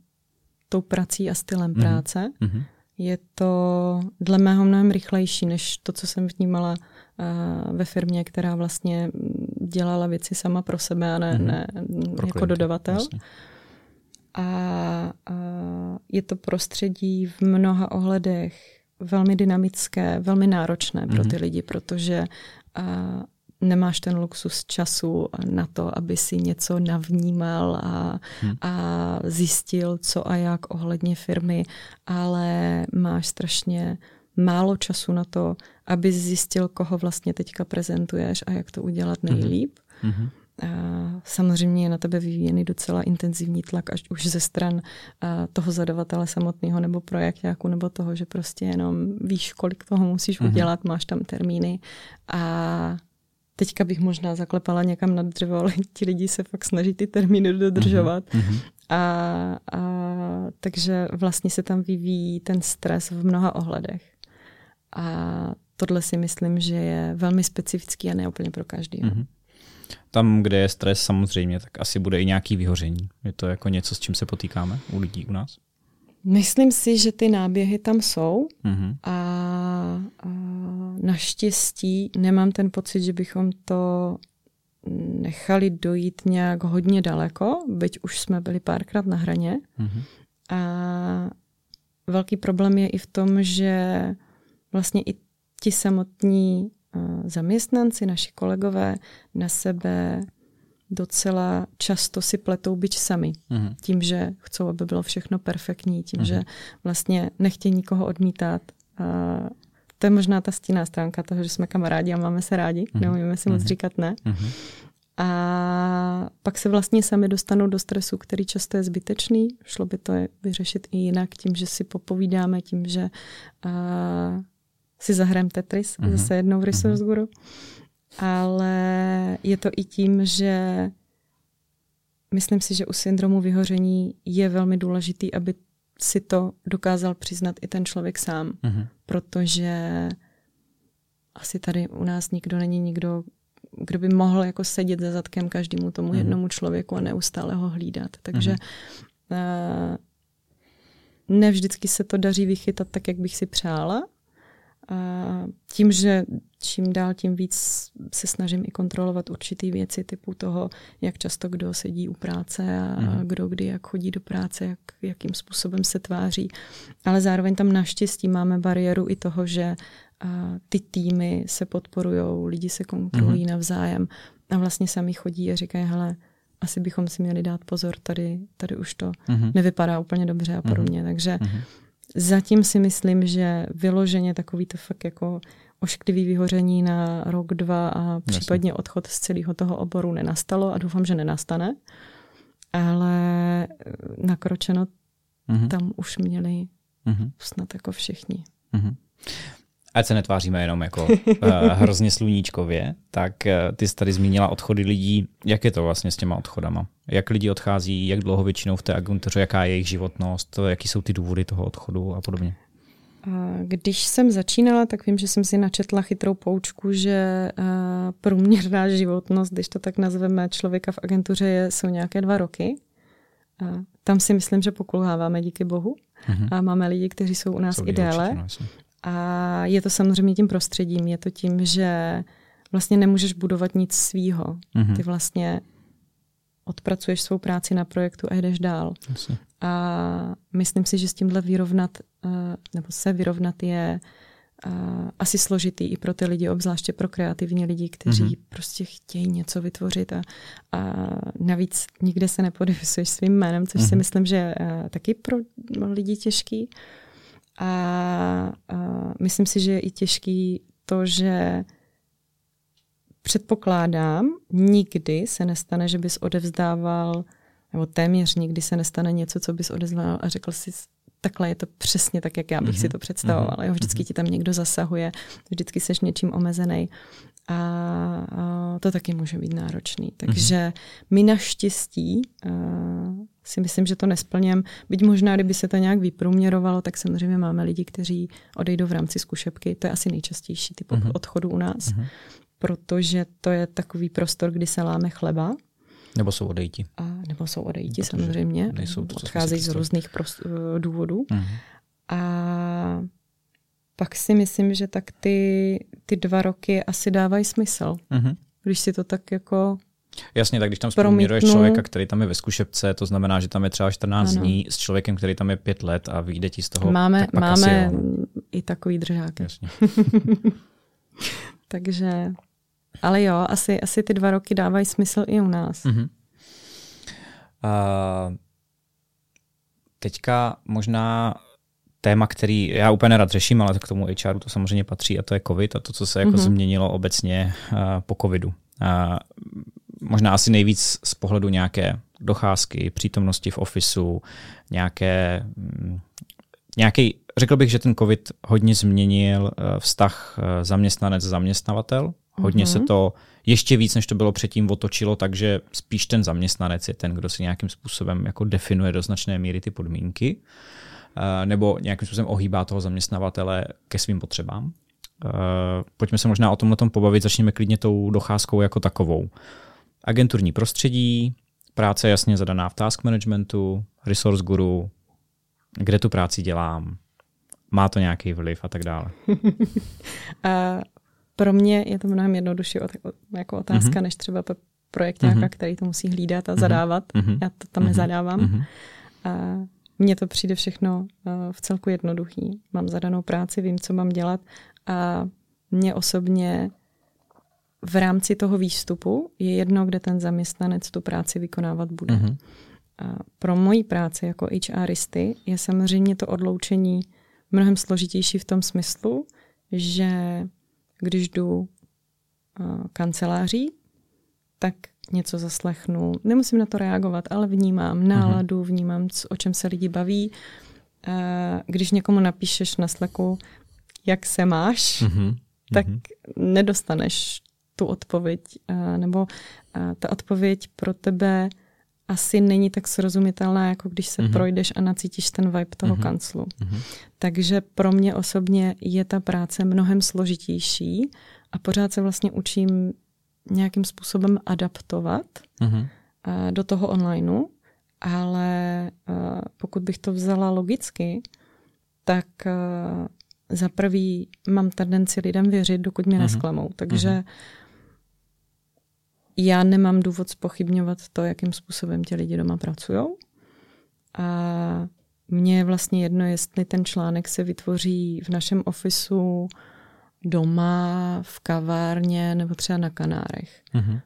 tou prací a stylem mm-hmm. práce mm-hmm. je to dle mého mnohem rychlejší, než to, co jsem vnímala uh, ve firmě, která vlastně dělala věci sama pro sebe a ne, mm-hmm. ne pro jako klienty, dodavatel. Jasně. A, je to prostředí v mnoha ohledech velmi dynamické, velmi náročné pro ty mhm. lidi, protože nemáš ten luxus času na to, aby si něco navnímal a, hmm. a zjistil, co a jak ohledně firmy, ale máš strašně málo času na to, aby zjistil, koho vlastně teďka prezentuješ a jak to udělat mhm. nejlíp. Hmm. A samozřejmě je na tebe vyvíjený docela intenzivní tlak až už ze stran toho zadavatele samotného nebo projektáku nebo toho, že prostě jenom víš, kolik toho musíš mm-hmm. udělat, máš tam termíny a teďka bych možná zaklepala někam nad dřevo, ale ti lidi se fakt snaží ty termíny dodržovat. Mm-hmm. A, a takže vlastně se tam vyvíjí ten stres v mnoha ohledech. A tohle si myslím, že je velmi specifický a ne úplně pro každý. Mm-hmm. Tam, kde je stres samozřejmě, tak asi bude i nějaký vyhoření. Je to jako něco, s čím se potýkáme u lidí u nás? Myslím si, že ty náběhy tam jsou mm-hmm. a, a naštěstí nemám ten pocit, že bychom to nechali dojít nějak hodně daleko, byť už jsme byli párkrát na hraně. Mm-hmm. A velký problém je i v tom, že vlastně i ti samotní zaměstnanci, naši kolegové na sebe docela často si pletou byč sami. Mm-hmm. Tím, že chcou, aby bylo všechno perfektní, tím, mm-hmm. že vlastně nechtějí nikoho odmítat. A to je možná ta stíná stránka toho, že jsme kamarádi a máme se rádi, mm-hmm. neumíme si moc mm-hmm. říkat ne. Mm-hmm. A pak se vlastně sami dostanou do stresu, který často je zbytečný. Šlo by to vyřešit i jinak tím, že si popovídáme, tím, že uh, si zahrajeme Tetris mm-hmm. zase jednou v Resource mm-hmm. Guru. Ale je to i tím, že myslím si, že u syndromu vyhoření je velmi důležitý, aby si to dokázal přiznat i ten člověk sám. Mm-hmm. Protože asi tady u nás nikdo není nikdo, kdo by mohl jako sedět za zadkem každému tomu mm-hmm. jednomu člověku a neustále ho hlídat. Takže mm-hmm. uh, ne vždycky se to daří vychytat tak, jak bych si přála, a tím, že čím dál tím víc se snažím i kontrolovat určitý věci typu toho, jak často kdo sedí u práce a mm. kdo kdy jak chodí do práce, jak, jakým způsobem se tváří. Ale zároveň tam naštěstí máme bariéru i toho, že a, ty týmy se podporují, lidi se kontrolují mm. navzájem a vlastně sami chodí a říkají, hele, asi bychom si měli dát pozor, tady, tady už to mm. nevypadá úplně dobře a podobně. Mm. Takže mm Zatím si myslím, že vyloženě takový to fakt jako ošklivý vyhoření na rok, dva a případně odchod z celého toho oboru nenastalo a doufám, že nenastane. Ale nakročeno mm-hmm. tam už měli mm-hmm. snad jako všichni. Mm-hmm ať se netváříme jenom jako uh, hrozně sluníčkově, tak uh, ty jsi tady zmínila odchody lidí. Jak je to vlastně s těma odchodama? Jak lidi odchází, jak dlouho většinou v té agentuře, jaká je jejich životnost, jaký jsou ty důvody toho odchodu a podobně? Když jsem začínala, tak vím, že jsem si načetla chytrou poučku, že průměrná životnost, když to tak nazveme, člověka v agentuře je, jsou nějaké dva roky. Tam si myslím, že pokulháváme, díky bohu. Mm-hmm. A máme lidi, kteří jsou u nás jsou i déle. Určitě, a je to samozřejmě tím prostředím, je to tím, že vlastně nemůžeš budovat nic svýho. Mm-hmm. Ty vlastně odpracuješ svou práci na projektu a jdeš dál. Jasně. A myslím si, že s tímhle vyrovnat, eh, nebo se vyrovnat je eh, asi složitý i pro ty lidi, obzvláště pro kreativní lidi, kteří mm-hmm. prostě chtějí něco vytvořit a, a navíc nikde se nepodepisuješ svým jménem, což mm-hmm. si mhm. myslím, že je eh, taky pro lidi těžký. A, a myslím si, že je i těžký to, že předpokládám, nikdy se nestane, že bys odevzdával, nebo téměř nikdy se nestane něco, co bys odevzdával a řekl si, takhle je to přesně tak, jak já bych mm-hmm. si mhm. to představoval. Jo, vždycky mm-hmm. ti tam někdo zasahuje, vždycky seš něčím omezený. A, a to taky může být náročný. Takže mm-hmm. my naštěstí a, si myslím, že to nesplněm. Byť možná, kdyby se to nějak vyprůměrovalo, tak samozřejmě máme lidi, kteří odejdou v rámci zkušebky. To je asi nejčastější typ mm-hmm. odchodu u nás, mm-hmm. protože to je takový prostor, kdy se láme chleba. Nebo jsou odejti. A, nebo jsou odejti, Protože samozřejmě. Nejsou to, Odcházejí z různých prost, důvodů. Mm-hmm. A pak si myslím, že tak ty, ty dva roky asi dávají smysl. Mm-hmm. Když si to tak jako Jasně, tak když tam zprůměruješ člověka, který tam je ve zkušebce, to znamená, že tam je třeba 14 ano. dní s člověkem, který tam je 5 let a vyjde ti z toho. Máme, tak máme i takový držák. Jasně. Takže, ale jo, asi, asi ty dva roky dávají smysl i u nás. Uh-huh. Uh, teďka možná téma, který já úplně nerad řeším, ale k tomu HRu to samozřejmě patří a to je COVID a to, co se jako uh-huh. změnilo obecně uh, po COVIdu. Uh, možná asi nejvíc z pohledu nějaké docházky, přítomnosti v ofisu, nějaké, mm, nějaký, řekl bych, že ten COVID hodně změnil eh, vztah eh, zaměstnanec-zaměstnavatel. Hodně mm-hmm. se mhm. to ještě víc, než to bylo předtím, otočilo, takže spíš ten zaměstnanec je ten, kdo si nějakým způsobem jako definuje do značné míry ty podmínky eh, nebo nějakým způsobem ohýbá toho zaměstnavatele ke svým potřebám. Pojďme se možná o tomhle tom pobavit, začněme klidně tou docházkou jako takovou agenturní prostředí, práce jasně zadaná v task managementu, resource guru, kde tu práci dělám, má to nějaký vliv a tak dále. pro mě je to mnohem jednodušší jako otázka, mm-hmm. než třeba projekt mm-hmm. který to musí hlídat a mm-hmm. zadávat. Mm-hmm. Já to tam mm-hmm. nezadávám. Mm-hmm. A mně to přijde všechno v celku jednoduchý. Mám zadanou práci, vím, co mám dělat a mě osobně v rámci toho výstupu je jedno, kde ten zaměstnanec tu práci vykonávat bude. Mm-hmm. A pro moji práci jako HRisty je samozřejmě to odloučení mnohem složitější v tom smyslu, že když jdu uh, kanceláří, tak něco zaslechnu. Nemusím na to reagovat, ale vnímám mhm. náladu, vnímám, o čem se lidi baví. Uh, když někomu napíšeš na Slacku, jak se máš, mm-hmm. tak mm-hmm. nedostaneš tu odpověď, uh, nebo ta odpověď pro tebe asi není tak srozumitelná, jako když se mm-hmm. projdeš a nacítíš ten vibe toho mm-hmm. kanclu. Mm-hmm. Takže pro mě osobně je ta práce mnohem složitější a pořád se vlastně učím nějakým způsobem adaptovat mm-hmm. do toho onlineu, ale uh, pokud bych to vzala logicky, tak uh, za prvý mám tendenci lidem věřit, dokud mě mm-hmm. nesklamou. Takže mm-hmm já nemám důvod spochybňovat to, jakým způsobem ti lidi doma pracují. A mně je vlastně jedno, jestli ten článek se vytvoří v našem ofisu, doma, v kavárně nebo třeba na Kanárech. Mm-hmm.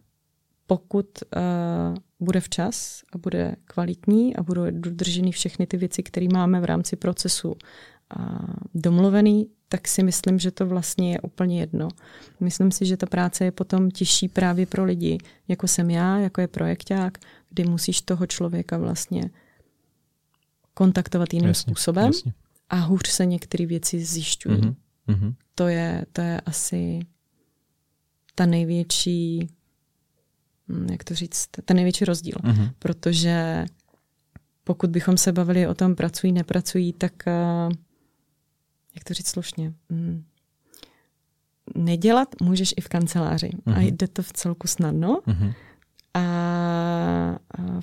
Pokud uh, bude včas a bude kvalitní a budou dodrženy všechny ty věci, které máme v rámci procesu domluvený, tak si myslím, že to vlastně je úplně jedno. Myslím si, že ta práce je potom těžší právě pro lidi, jako jsem já, jako je projekták, kdy musíš toho člověka vlastně kontaktovat jiným jasně, způsobem jasně. a hůř se některé věci zjišťují. Mm-hmm. To, je, to je asi ta největší, hm, jak to říct, ten největší rozdíl. Mm-hmm. Protože pokud bychom se bavili o tom, pracují, nepracují, tak uh, jak to říct slušně, mm, nedělat můžeš i v kanceláři. Mm-hmm. A mhm. jde to v celku snadno. Mm-hmm. A, a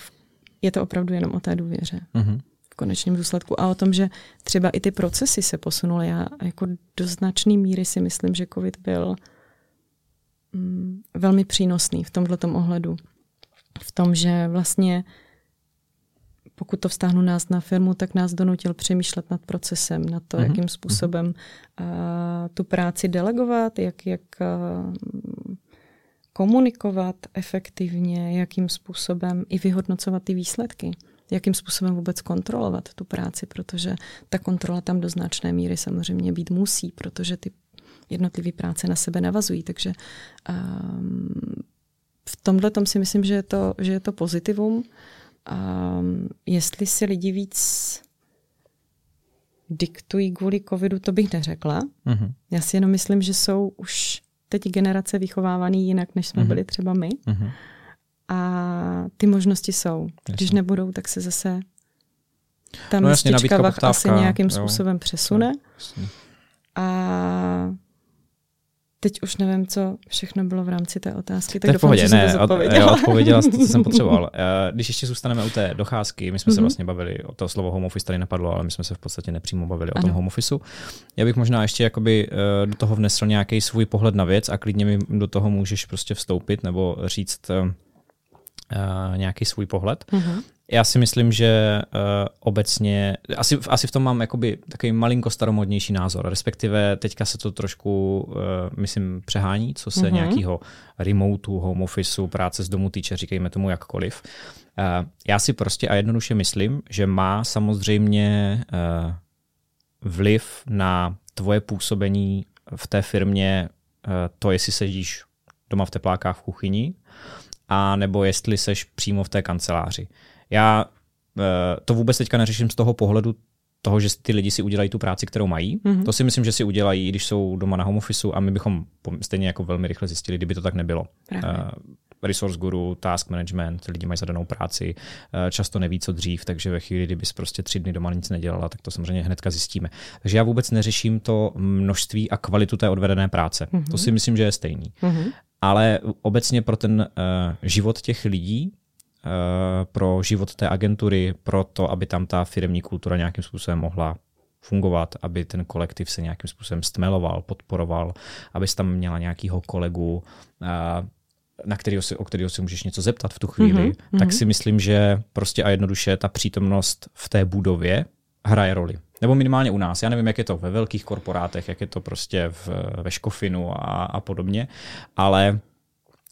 je to opravdu jenom o té důvěře. Mm-hmm. V konečném důsledku. A o tom, že třeba i ty procesy se posunuly. Já jako do značné míry si myslím, že COVID byl mm, velmi přínosný v tomto ohledu. V tom, že vlastně pokud to vztáhnu nás na firmu, tak nás donutil přemýšlet nad procesem, nad to, mm-hmm. jakým způsobem uh, tu práci delegovat, jak, jak uh, komunikovat efektivně, jakým způsobem i vyhodnocovat ty výsledky, jakým způsobem vůbec kontrolovat tu práci, protože ta kontrola tam do značné míry samozřejmě být musí, protože ty jednotlivé práce na sebe navazují. Takže um, v tomhle tom si myslím, že je to, že je to pozitivum. Um, jestli si lidi víc diktují kvůli covidu, to bych neřekla. Uh-huh. Já si jenom myslím, že jsou už teď generace vychovávaný jinak, než jsme uh-huh. byli třeba my. Uh-huh. A ty možnosti jsou. Jasně. Když nebudou, tak se zase ta no, mistička asi nějakým jo. způsobem přesune. Jasně. A Teď už nevím, co všechno bylo v rámci té otázky. Tak to doufám, pohodě, ne, od, já odpověděla to, co jsem potřeboval. Eh, když ještě zůstaneme u té docházky, my jsme mm-hmm. se mhm. vlastně bavili, o to slovo home office tady napadlo, ale my jsme se v podstatě nepřímo bavili ano. o tom home officeu. Já bych možná ještě jakoby eh, do toho vnesl nějaký svůj pohled na věc a klidně mi do toho můžeš prostě vstoupit nebo říct uh, nějaký svůj pohled. Mm-hmm. Já si myslím, že uh, obecně, asi, asi v tom mám jakoby takový malinko staromodnější názor, respektive teďka se to trošku, uh, myslím, přehání, co se mm-hmm. nějakého remoteu, home officeu, práce z domu týče, říkejme tomu jakkoliv. Uh, já si prostě a jednoduše myslím, že má samozřejmě uh, vliv na tvoje působení v té firmě uh, to, jestli sedíš doma v teplákách v kuchyni, a nebo jestli seš přímo v té kanceláři. Já eh, to vůbec teďka neřeším z toho pohledu toho, že ty lidi si udělají tu práci, kterou mají. Mm-hmm. To si myslím, že si udělají, když jsou doma na home office a my bychom stejně jako velmi rychle zjistili, kdyby to tak nebylo. Uh, resource guru, task management, lidi mají zadanou práci, uh, často neví, co dřív, takže ve chvíli, kdybys prostě tři dny doma nic nedělala, tak to samozřejmě hnedka zjistíme. Takže já vůbec neřeším to množství a kvalitu té odvedené práce. Mm-hmm. To si myslím, že je stejný. Mm-hmm. Ale obecně pro ten uh, život těch lidí pro život té agentury, pro to, aby tam ta firmní kultura nějakým způsobem mohla fungovat, aby ten kolektiv se nějakým způsobem stmeloval, podporoval, abys tam měla nějakého kolegu, eh, na kterého si, o kterého si můžeš něco zeptat v tu chvíli, mm-hmm. tak si myslím, že prostě a jednoduše ta přítomnost v té budově hraje roli. Nebo minimálně u nás. Já nevím, jak je to ve velkých korporátech, jak je to prostě v, ve Škofinu a, a podobně, ale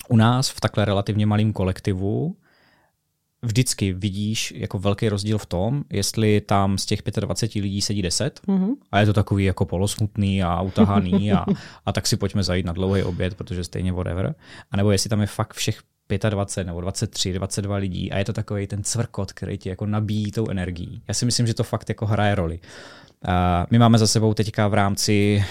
u nás v takhle relativně malém kolektivu vždycky vidíš jako velký rozdíl v tom, jestli tam z těch 25 lidí sedí 10 mm-hmm. a je to takový jako polosmutný a utahaný a, a tak si pojďme zajít na dlouhý oběd, protože stejně whatever. A nebo jestli tam je fakt všech 25 nebo 23, 22 lidí a je to takový ten cvrkot, který ti jako nabíjí tou energií. Já si myslím, že to fakt jako hraje roli. Uh, my máme za sebou teďka v rámci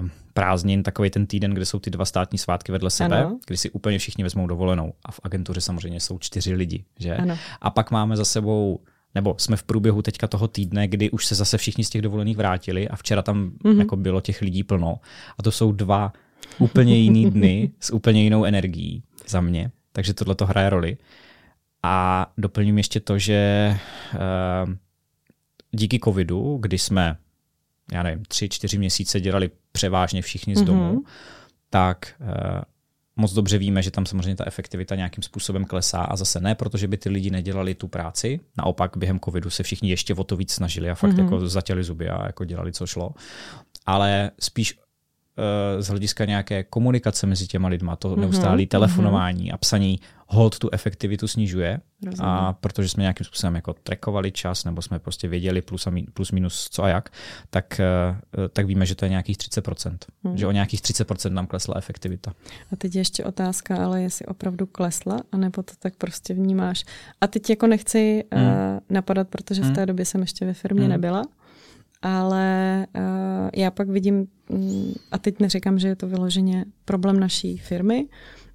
uh, prázdnin takový ten týden, kde jsou ty dva státní svátky vedle sebe, ano. kdy si úplně všichni vezmou dovolenou. A v agentuře samozřejmě jsou čtyři lidi. Že? Ano. A pak máme za sebou nebo jsme v průběhu teďka toho týdne, kdy už se zase všichni z těch dovolených vrátili a včera tam mm-hmm. jako bylo těch lidí plno. A to jsou dva úplně jiný dny s úplně jinou energií za mě. Takže tohle to hraje roli. A doplním ještě to, že uh, díky covidu, kdy jsme já nevím, tři, čtyři měsíce dělali převážně všichni z domu, mm-hmm. tak uh, moc dobře víme, že tam samozřejmě ta efektivita nějakým způsobem klesá a zase ne, protože by ty lidi nedělali tu práci, naopak během covidu se všichni ještě o to víc snažili a fakt mm-hmm. jako zatěli zuby a jako dělali, co šlo, ale spíš z hlediska nějaké komunikace mezi těma lidma, to mm-hmm. neustálé telefonování mm-hmm. a psaní hold tu efektivitu snižuje. Rozumím. A protože jsme nějakým způsobem jako trackovali čas, nebo jsme prostě věděli plus, a min, plus minus co a jak, tak, eh, tak víme, že to je nějakých 30%. Mm. Že o nějakých 30% nám klesla efektivita. A teď ještě otázka, ale jestli opravdu klesla, anebo to tak prostě vnímáš. A teď jako nechci mm. uh, napadat, protože v hmm. té době jsem ještě ve firmě mm. nebyla, ale uh, já pak vidím, mm, a teď neříkám, že je to vyloženě problém naší firmy,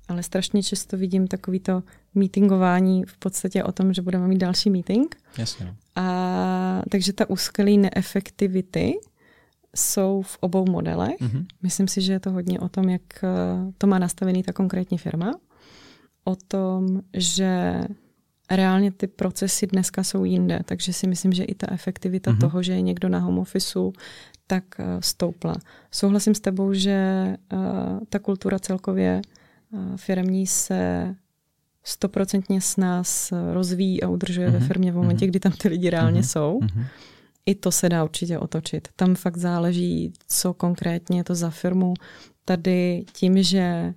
ale strašně často vidím takový to meetingování v podstatě o tom, že budeme mít další meeting. Jasně. No. A, takže ta úskalí neefektivity jsou v obou modelech. Mm-hmm. Myslím si, že je to hodně o tom, jak eh, to má nastavený ta konkrétní firma. O tom, že reálně ty procesy dneska jsou jinde, takže si myslím, že i ta efektivita mm-hmm. toho, že je někdo na home officeu, tak uh, stoupla. Souhlasím s tebou, že uh, ta kultura celkově uh, firmní se stoprocentně s nás rozvíjí a udržuje mm-hmm. ve mhm. firmě v momentě, mm-hmm. kdy tam ty lidi reálně mm-hmm. jsou. Mm-hmm. I to se dá určitě otočit. Tam fakt záleží, co konkrétně je to za firmu. Tady tím, že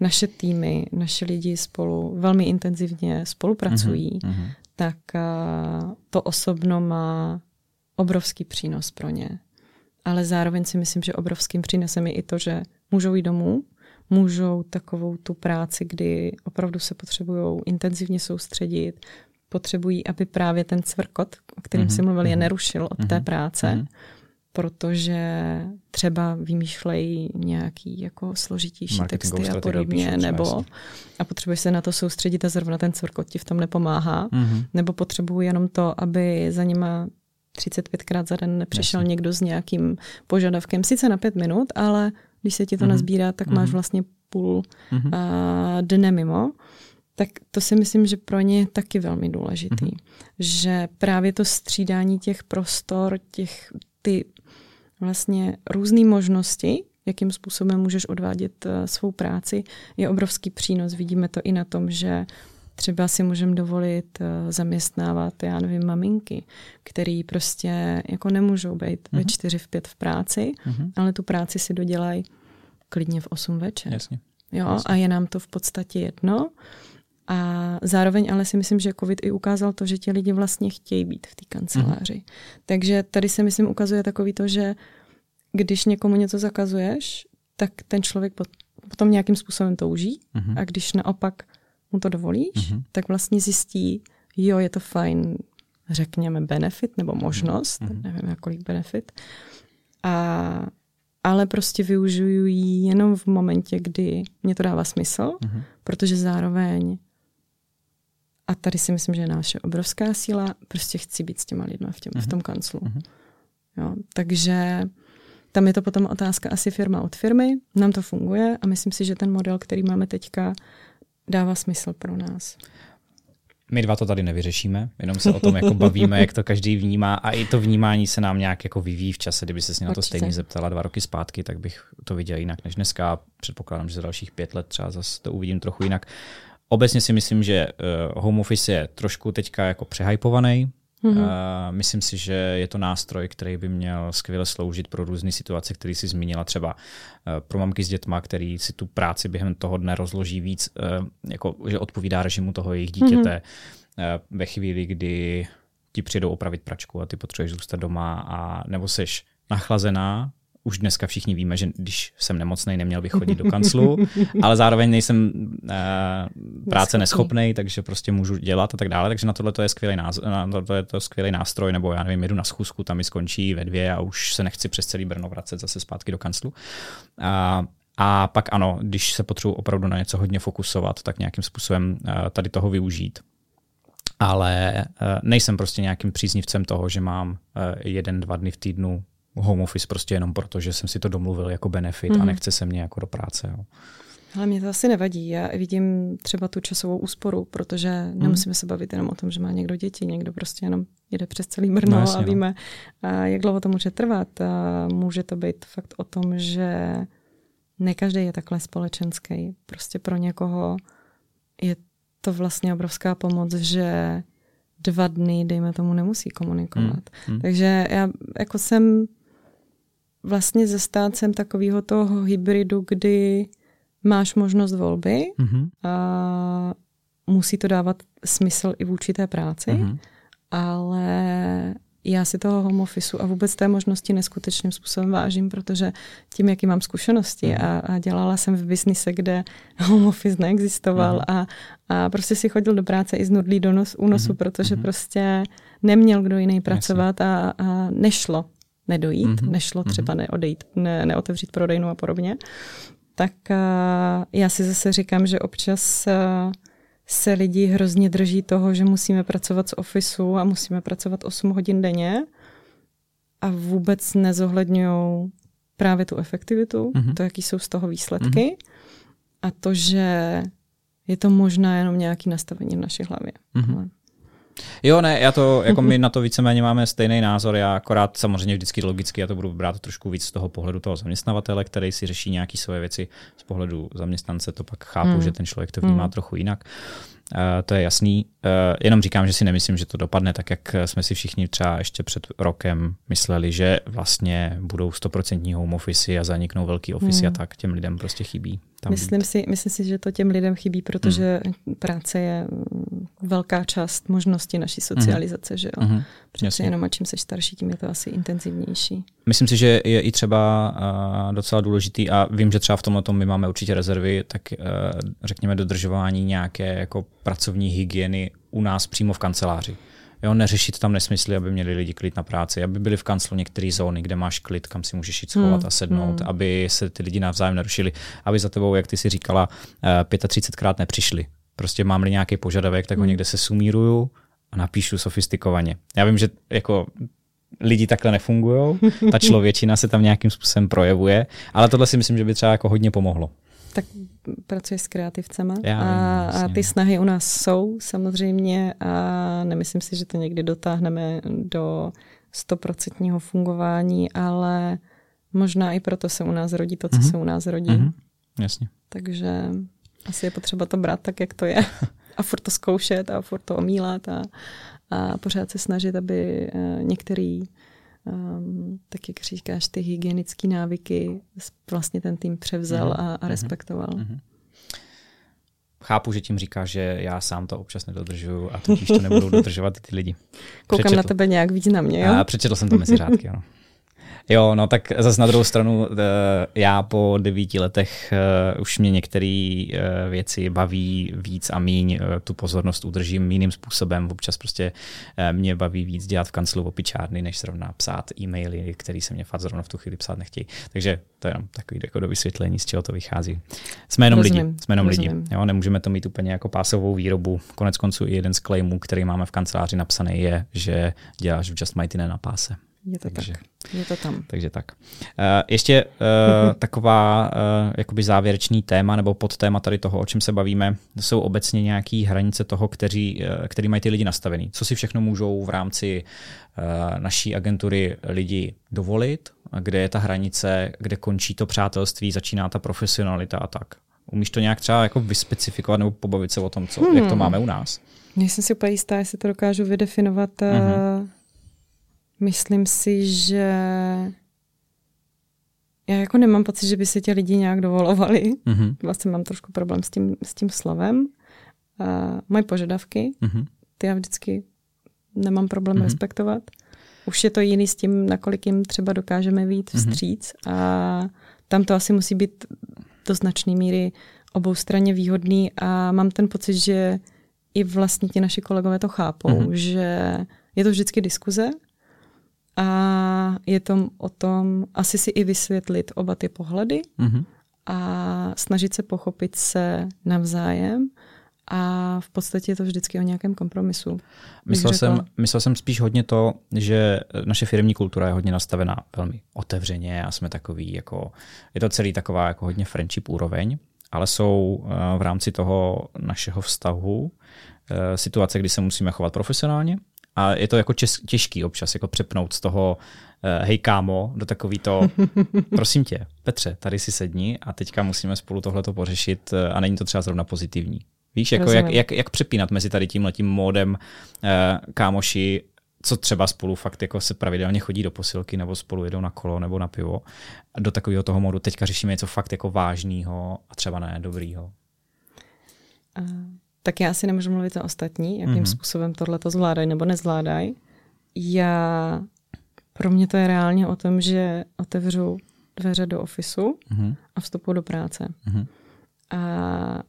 naše týmy, naše lidi spolu velmi intenzivně spolupracují, mm-hmm. tak uh, to osobno má obrovský přínos pro ně. Ale zároveň si myslím, že obrovským přínosem je i to, že můžou jít domů, můžou takovou tu práci, kdy opravdu se potřebují intenzivně soustředit, potřebují, aby právě ten cvrkot, o kterém mm-hmm. si mluvil, je mhm. nerušil od mm-hmm. té práce. Mm-hmm protože třeba vymýšlejí nějaký jako složitější texty a podobně, nebo a potřebuješ se na to soustředit a zrovna ten cvrkot ti v tom nepomáhá, mm-hmm. nebo potřebuju jenom to, aby za nima 35krát za den nepřišel Jasně. někdo s nějakým požadavkem, sice na pět minut, ale když se ti to mm-hmm. nazbírá, tak mm-hmm. máš vlastně půl mm-hmm. a, dne mimo. Tak to si myslím, že pro ně je taky velmi důležitý. Mm-hmm. Že právě to střídání těch prostor, těch ty vlastně různé možnosti, jakým způsobem můžeš odvádět uh, svou práci, je obrovský přínos. Vidíme to i na tom, že třeba si můžeme dovolit uh, zaměstnávat, já nevím, maminky, který prostě jako nemůžou být uh-huh. ve mhm. čtyři, v pět v práci, uh-huh. ale tu práci si dodělají klidně v osm večer. Jasně. Jo, Jasně. a je nám to v podstatě jedno. A zároveň ale si myslím, že COVID i ukázal to, že ti lidi vlastně chtějí být v té kanceláři. Mm. Takže tady se myslím ukazuje takový to, že když někomu něco zakazuješ, tak ten člověk potom nějakým způsobem touží mm. a když naopak mu to dovolíš, mm. tak vlastně zjistí, jo, je to fajn, řekněme, benefit nebo možnost, mm. nevím, jakolik benefit, a, ale prostě využiju ji jenom v momentě, kdy mě to dává smysl, mm. protože zároveň a tady si myslím, že je naše obrovská síla, prostě chci být s těma lidmi v, těm, uh-huh. v tom mhm. kanclu. Uh-huh. Jo, takže tam je to potom otázka asi firma od firmy, nám to funguje a myslím si, že ten model, který máme teďka, dává smysl pro nás. My dva to tady nevyřešíme, jenom se o tom jako bavíme, jak to každý vnímá a i to vnímání se nám nějak jako vyvíjí v čase. Kdyby se s na to stejně zeptala dva roky zpátky, tak bych to viděl jinak než dneska. Předpokládám, že za dalších pět let třeba zase to uvidím trochu jinak. Obecně si myslím, že uh, home office je trošku teďka jako přehypovaný. Mm-hmm. Myslím si, že je to nástroj, který by měl skvěle sloužit pro různé situace, které si zmínila, třeba uh, pro mamky s dětma, který si tu práci během toho dne rozloží víc, uh, jako, že odpovídá režimu toho jejich dítěte. Mm-hmm ve chvíli, kdy ti přijdou opravit pračku a ty potřebuješ zůstat doma a nebo seš nachlazená, už dneska všichni víme, že když jsem nemocný, neměl bych chodit do kanclu, ale zároveň nejsem uh, práce neschopný, takže prostě můžu dělat a tak dále. Takže na tohle to je skvělý, náz- na tohle je to skvělý nástroj, nebo já nevím, jedu na schůzku, tam mi skončí ve dvě a už se nechci přes celý Brno vracet zase zpátky do kanclu. Uh, a pak ano, když se potřebuji opravdu na něco hodně fokusovat, tak nějakým způsobem uh, tady toho využít. Ale uh, nejsem prostě nějakým příznivcem toho, že mám jeden, dva dny v týdnu home office prostě jenom proto, že jsem si to domluvil jako benefit mm-hmm. a mhm. nechce se mě jako do práce. Jo. Ale mě to asi nevadí. Já vidím třeba tu časovou úsporu, protože mm. nemusíme se bavit jenom o tom, že má někdo děti, někdo prostě jenom jede přes celý Brno no, jasně, a no. víme, no. jak dlouho to může trvat. A může to být fakt o tom, že ne každý je takhle společenský. Prostě pro někoho je to vlastně obrovská pomoc, že dva dny, dejme tomu, nemusí komunikovat. Mm. Takže já jako jsem vlastně zastáncem takového toho hybridu, kdy máš možnost volby mm-hmm. a musí to dávat smysl i v určité práci, mm-hmm. ale já si toho home officeu a vůbec té možnosti neskutečným způsobem vážím, protože tím, jaký mám zkušenosti mm. a, a dělala jsem v biznise, kde home office neexistoval mm. a, a prostě si chodil do práce i z nudlí do nos, únosu, mm. protože mm. prostě neměl kdo jiný pracovat a, a nešlo nedojít, mm-hmm. nešlo mhm. třeba neodejít, ne, neotevřít prodejnu a podobně, tak uh, já si zase říkám, že občas uh, se lidi hrozně drží toho, že musíme pracovat z ofisu a musíme pracovat 8 hodin denně a vůbec nezohledňují právě tu efektivitu, mm-hmm. to, jaký jsou z toho výsledky mm-hmm. a to, že je to možná jenom nějaký nastavení v naší hlavě. Mm-hmm. Jo, ne, já to, jako my na to víceméně máme stejný názor, já akorát samozřejmě vždycky logicky, já to budu brát trošku víc z toho pohledu toho zaměstnavatele, který si řeší nějaké svoje věci z pohledu zaměstnance, to pak chápu, hmm. že ten člověk to vnímá hmm. trochu jinak. Uh, to je jasný. Uh, jenom říkám, že si nemyslím, že to dopadne tak, jak jsme si všichni třeba ještě před rokem mysleli, že vlastně budou 100% home office a zaniknou velký office hmm. a tak těm lidem prostě chybí. Tam myslím, si, myslím si, že to těm lidem chybí, protože hmm. práce je mm, velká část možnosti naší socializace, hmm. že jo? Hmm. Přece jenom a čím seš starší, tím je to asi intenzivnější. Myslím si, že je i třeba uh, docela důležitý a vím, že třeba v tomhle my máme určitě rezervy, tak uh, řekněme dodržování nějaké jako pracovní hygieny u nás přímo v kanceláři. Jo, neřešit tam nesmysly, aby měli lidi klid na práci, aby byli v kanclu některé zóny, kde máš klid, kam si můžeš jít schovat hmm. a sednout, hmm. aby se ty lidi navzájem nerušili, aby za tebou, jak ty si říkala, 35krát eh, nepřišli. Prostě mám-li nějaký požadavek, tak ho hmm. někde se sumíruju a napíšu sofistikovaně. Já vím, že jako lidi takhle nefungují, ta člověčina se tam nějakým způsobem projevuje, ale tohle si myslím, že by třeba jako hodně pomohlo. Tak pracuješ s kreativcema Já a, a ty snahy u nás jsou samozřejmě a nemyslím si, že to někdy dotáhneme do stoprocentního fungování, ale možná i proto se u nás rodí to, co mm-hmm. se u nás rodí. Mm-hmm. Jasně. Takže asi je potřeba to brát tak, jak to je a furt to zkoušet a furt to omílat a, a pořád se snažit, aby uh, některý um, tak jak říkáš, ty hygienické návyky vlastně ten tým převzal mm-hmm. a, a mhm. respektoval. Mm-hmm. Chápu, že tím říkáš, že já sám to občas nedodržuju a tudíž to nebudou dodržovat ty lidi. Koukám Přečetl. na tebe nějak významně, jo? A přečetl jsem to mezi řádky, ano. Jo, no tak zase na druhou stranu eh, já po devíti letech eh, už mě některé eh, věci baví víc a míň, tu pozornost udržím jiným způsobem. Občas prostě mě baví víc dělat v kanclu opičárny, než zrovna psát e-maily, které se mě fakt zrovna v tu chvíli psát nechtějí. Takže to je jenom takový jako do vysvětlení, z čeho to vychází. Jsme jenom rozumím, lidi. Jsme jenom rozumím. lidi. Jo, nemůžeme to mít úplně jako pásovou výrobu. Konec konců i jeden z claimů, který máme v kanceláři napsaný, je, že děláš v Just Mighty na páse. Je to takže, tak. Je to tam. Takže tak. Uh, ještě uh, taková uh, jakoby závěrečný téma nebo podtéma tady toho, o čem se bavíme, jsou obecně nějaké hranice toho, kteří, uh, který mají ty lidi nastavený. Co si všechno můžou v rámci uh, naší agentury lidi dovolit, a kde je ta hranice, kde končí to přátelství, začíná ta profesionalita a tak. Umíš to nějak třeba jako vyspecifikovat nebo pobavit se o tom, co, hmm. jak to hmm. máme u nás? Nejsem si úplně jistá, jestli to dokážu vydefinovat uh-huh Myslím si, že já jako nemám pocit, že by se tě lidi nějak dovolovali. Mm-hmm. Vlastně mám trošku problém s tím, s tím slovem. Uh, moje požadavky, mm-hmm. ty já vždycky nemám problém mm-hmm. respektovat. Už je to jiný s tím, nakolik jim třeba dokážeme vít mhm. vstříc mm-hmm. a tam to asi musí být do značné míry oboustranně výhodný a mám ten pocit, že i vlastně ti naši kolegové to chápou, mm-hmm. že je to vždycky diskuze a je to o tom asi si i vysvětlit oba ty pohledy mm-hmm. a snažit se pochopit se navzájem a v podstatě je to vždycky o nějakém kompromisu. Myslel jsem, myslel jsem spíš hodně to, že naše firmní kultura je hodně nastavená velmi otevřeně a jsme takový jako, je to celý taková jako hodně friendship úroveň, ale jsou eh, v rámci toho našeho vztahu eh, situace, kdy se musíme chovat profesionálně a je to jako čes, těžký občas jako přepnout z toho uh, hej kámo, do takový to, prosím tě, Petře, tady si sedni a teďka musíme spolu tohleto pořešit a není to třeba zrovna pozitivní. Víš, jako jak, jak, jak přepínat mezi tady tím letím módem uh, kámoši, co třeba spolu fakt jako se pravidelně chodí do posilky nebo spolu jedou na kolo nebo na pivo do takového toho modu teďka řešíme něco fakt jako vážného a třeba ne dobrýho. Uh, tak já si nemůžu mluvit o ostatní, jakým mm-hmm. způsobem tohle to zvládají nebo nezvládají. Já, pro mě to je reálně o tom, že otevřu dveře do ofisu mm-hmm. a vstupu do práce. Mm-hmm. A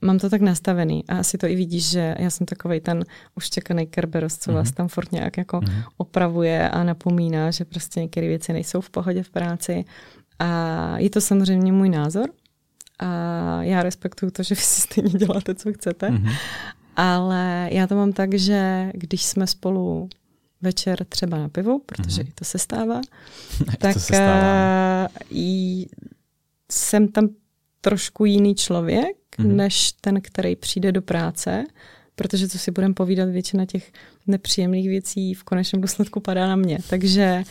mám to tak nastavený a asi to i vidíš, že já jsem takový ten už čekaný Kerberos, co mm-hmm. vás tam furt nějak jako mm-hmm. opravuje a napomíná, že prostě některé věci nejsou v pohodě v práci. A je to samozřejmě můj názor a já respektuju to, že vy si stejně děláte, co chcete, mm-hmm. ale já to mám tak, že když jsme spolu večer třeba na pivu, protože mm-hmm. i to se stává, tak to se stává. Uh, jsem tam trošku jiný člověk, mm-hmm. než ten, který přijde do práce, protože co si budeme povídat, většina těch nepříjemných věcí v konečném důsledku padá na mě. Takže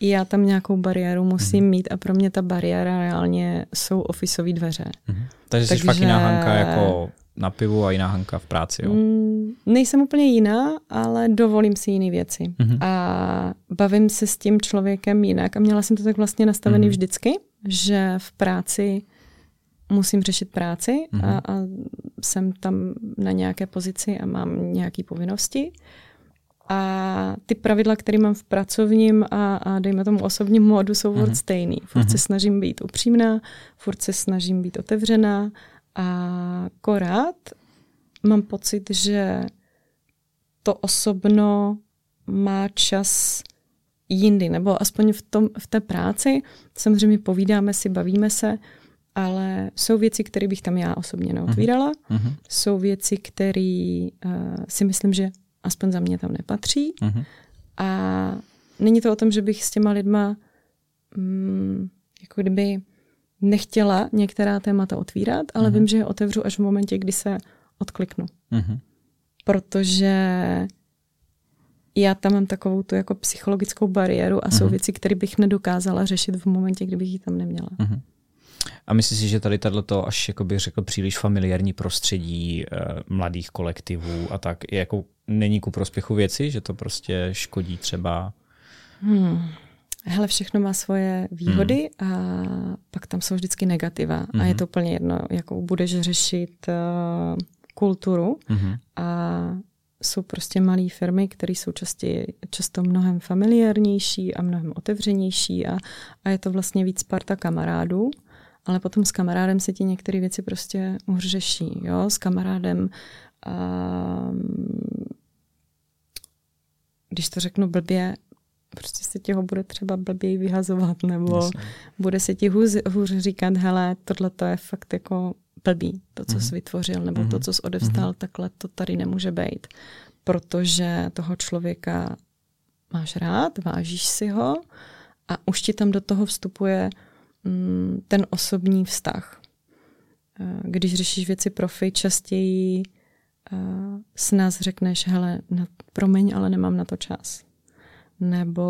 já tam nějakou bariéru musím mm-hmm. mít a pro mě ta bariéra reálně jsou ofisové dveře. Mm-hmm. Takže, Takže jsi fakt jiná Hanka jako na pivu a jiná Hanka v práci, jo? Mm, nejsem úplně jiná, ale dovolím si jiné věci. Mm-hmm. A bavím se s tím člověkem jinak a měla jsem to tak vlastně nastavený mm-hmm. vždycky, že v práci musím řešit práci mm-hmm. a, a jsem tam na nějaké pozici a mám nějaké povinnosti. A ty pravidla, které mám v pracovním a, a dejme tomu osobním módu, jsou mm-hmm. furt stejný. Furt mm-hmm. se snažím být upřímná, furt se snažím být otevřená a korát mám pocit, že to osobno má čas jindy, nebo aspoň v, tom, v té práci. Samozřejmě povídáme si, bavíme se, ale jsou věci, které bych tam já osobně neotvírala. Mm-hmm. Jsou věci, které uh, si myslím, že aspoň za mě tam nepatří. Mm-hmm. A není to o tom, že bych s těma lidma mm, jako kdyby nechtěla některá témata otvírat, ale mm-hmm. vím, že je otevřu až v momentě, kdy se odkliknu. Mm-hmm. Protože já tam mám takovou tu jako psychologickou bariéru a mm-hmm. jsou mhm. věci, které bych nedokázala řešit v momentě, kdybych ji tam neměla. Mm-hmm. A myslíš si, že tady tato až jako bych řekl příliš familiární prostředí eh, mladých kolektivů a tak je jako není ku prospěchu věci, že to prostě škodí třeba? Hmm. Hele, všechno má svoje výhody hmm. a pak tam jsou vždycky negativa. Hmm. A je hmm. to úplně jedno, jakou budeš řešit uh, kulturu. Hmm. A jsou prostě malé firmy, které jsou častě, často mnohem familiárnější a mnohem otevřenější a, a je to vlastně víc parta kamarádů ale potom s kamarádem se ti některé věci prostě už řeší. Jo? S kamarádem, a, když to řeknu blbě, prostě se ti ho bude třeba blběji vyhazovat, nebo Jasně. bude se ti hůř, hůř říkat, hele, tohle to je fakt jako blbý, to, co mm-hmm. jsi vytvořil, nebo mm-hmm. to, co jsi odevstal, mm-hmm. takhle to tady nemůže být. Protože toho člověka máš rád, vážíš si ho a už ti tam do toho vstupuje Mm, ten osobní vztah. Eh, když řešíš věci profi, častěji eh, s nás řekneš, hele, na, promiň, ale nemám na to čas. Nebo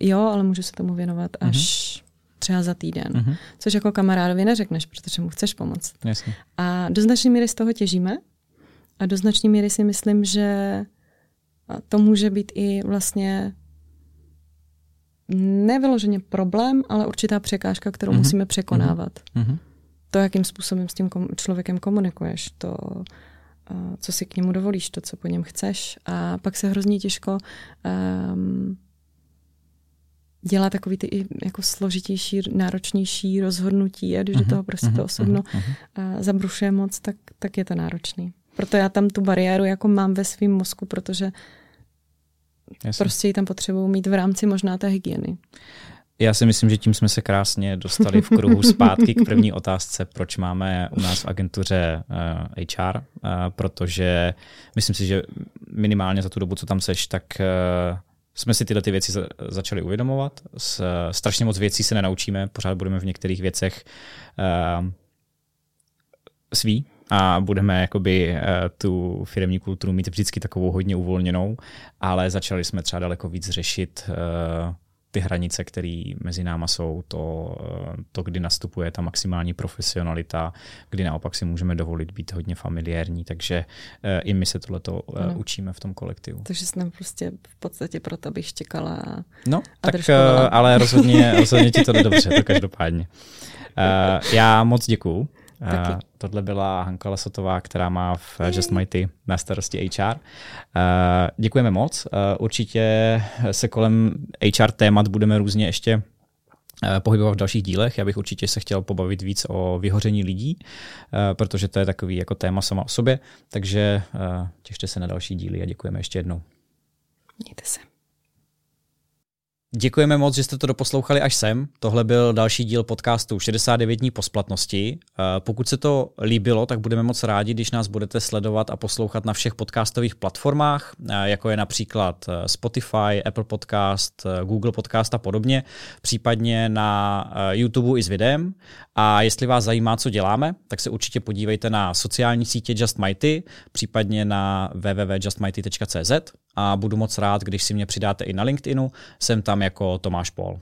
jo, ale můžu se tomu věnovat až mm-hmm. třeba za týden. Mm-hmm. Což jako kamarádovi neřekneš, protože mu chceš pomoct. Jasně. A do značné míry z toho těžíme. A do značné míry si myslím, že to může být i vlastně nevyloženě problém, ale určitá překážka, kterou mm-hmm. musíme překonávat. Mm-hmm. To, jakým způsobem s tím kom- člověkem komunikuješ, to co si k němu dovolíš, to, co po něm chceš. A pak se hrozně těžko um, dělá takový ty i jako složitější, náročnější rozhodnutí a když uh-huh, do mhm, toho prostě uh-huh, to osobno uh-huh. zabrušuje moc, tak, tak je to náročný. Proto já tam tu bariéru jako mám ve svém mozku, protože Jasně. prostě ji tam potřebuji mít v rámci možná té hygieny. Já si myslím, že tím jsme se krásně dostali v kruhu zpátky k první otázce, proč máme u nás v agentuře eh, HR, uh, eh, protože myslím si, že minimálně za tu dobu, co tam seš, tak uh, jsme si tyhle ty věci za, začali uvědomovat. S, strašně moc věcí se nenaučíme, pořád budeme v některých věcech uh, sví a budeme jakoby uh, tu firmní kulturu mít vždycky takovou hodně uvolněnou, ale začali jsme třeba daleko víc řešit uh, ty hranice, které mezi náma jsou, to, to, kdy nastupuje ta maximální profesionalita, kdy naopak si můžeme dovolit být hodně familiární, takže i my se tohleto uh, učíme v tom kolektivu. Takže jsem prostě v podstatě proto bych čekala No, a tak, ale rozhodně, rozhodně ti to jde dobře, to každopádně. Já moc děkuju. Taky. Uh, tohle byla Hanka Lesotová, která má v Just Mighty na starosti HR. Uh, děkujeme moc. Určitě se kolem HR témat budeme různě ještě pohybovat v dalších dílech. Já bych určitě se chtěl pobavit víc o vyhoření lidí, protože to je takový jako téma sama o sobě. Takže těšte se na další díly a děkujeme ještě jednou. Mějte se. Děkujeme moc, že jste to doposlouchali až sem. Tohle byl další díl podcastu 69 dní po splatnosti. Eh, pokud se to líbilo, tak budeme moc rádi, když nás budete sledovat a poslouchat na všech podcastových platformách, eh, jako je například eh, Spotify, Apple Podcast, Google Podcast a podobně, případně na YouTube i s videem. A jestli vás zajímá, co děláme, tak se určitě podívejte na sociální sítě Just Mighty, případně na www.justmighty.cz a budu moc rád, když si mě přidáte i na LinkedInu, jsem tam jako Tomáš Pol.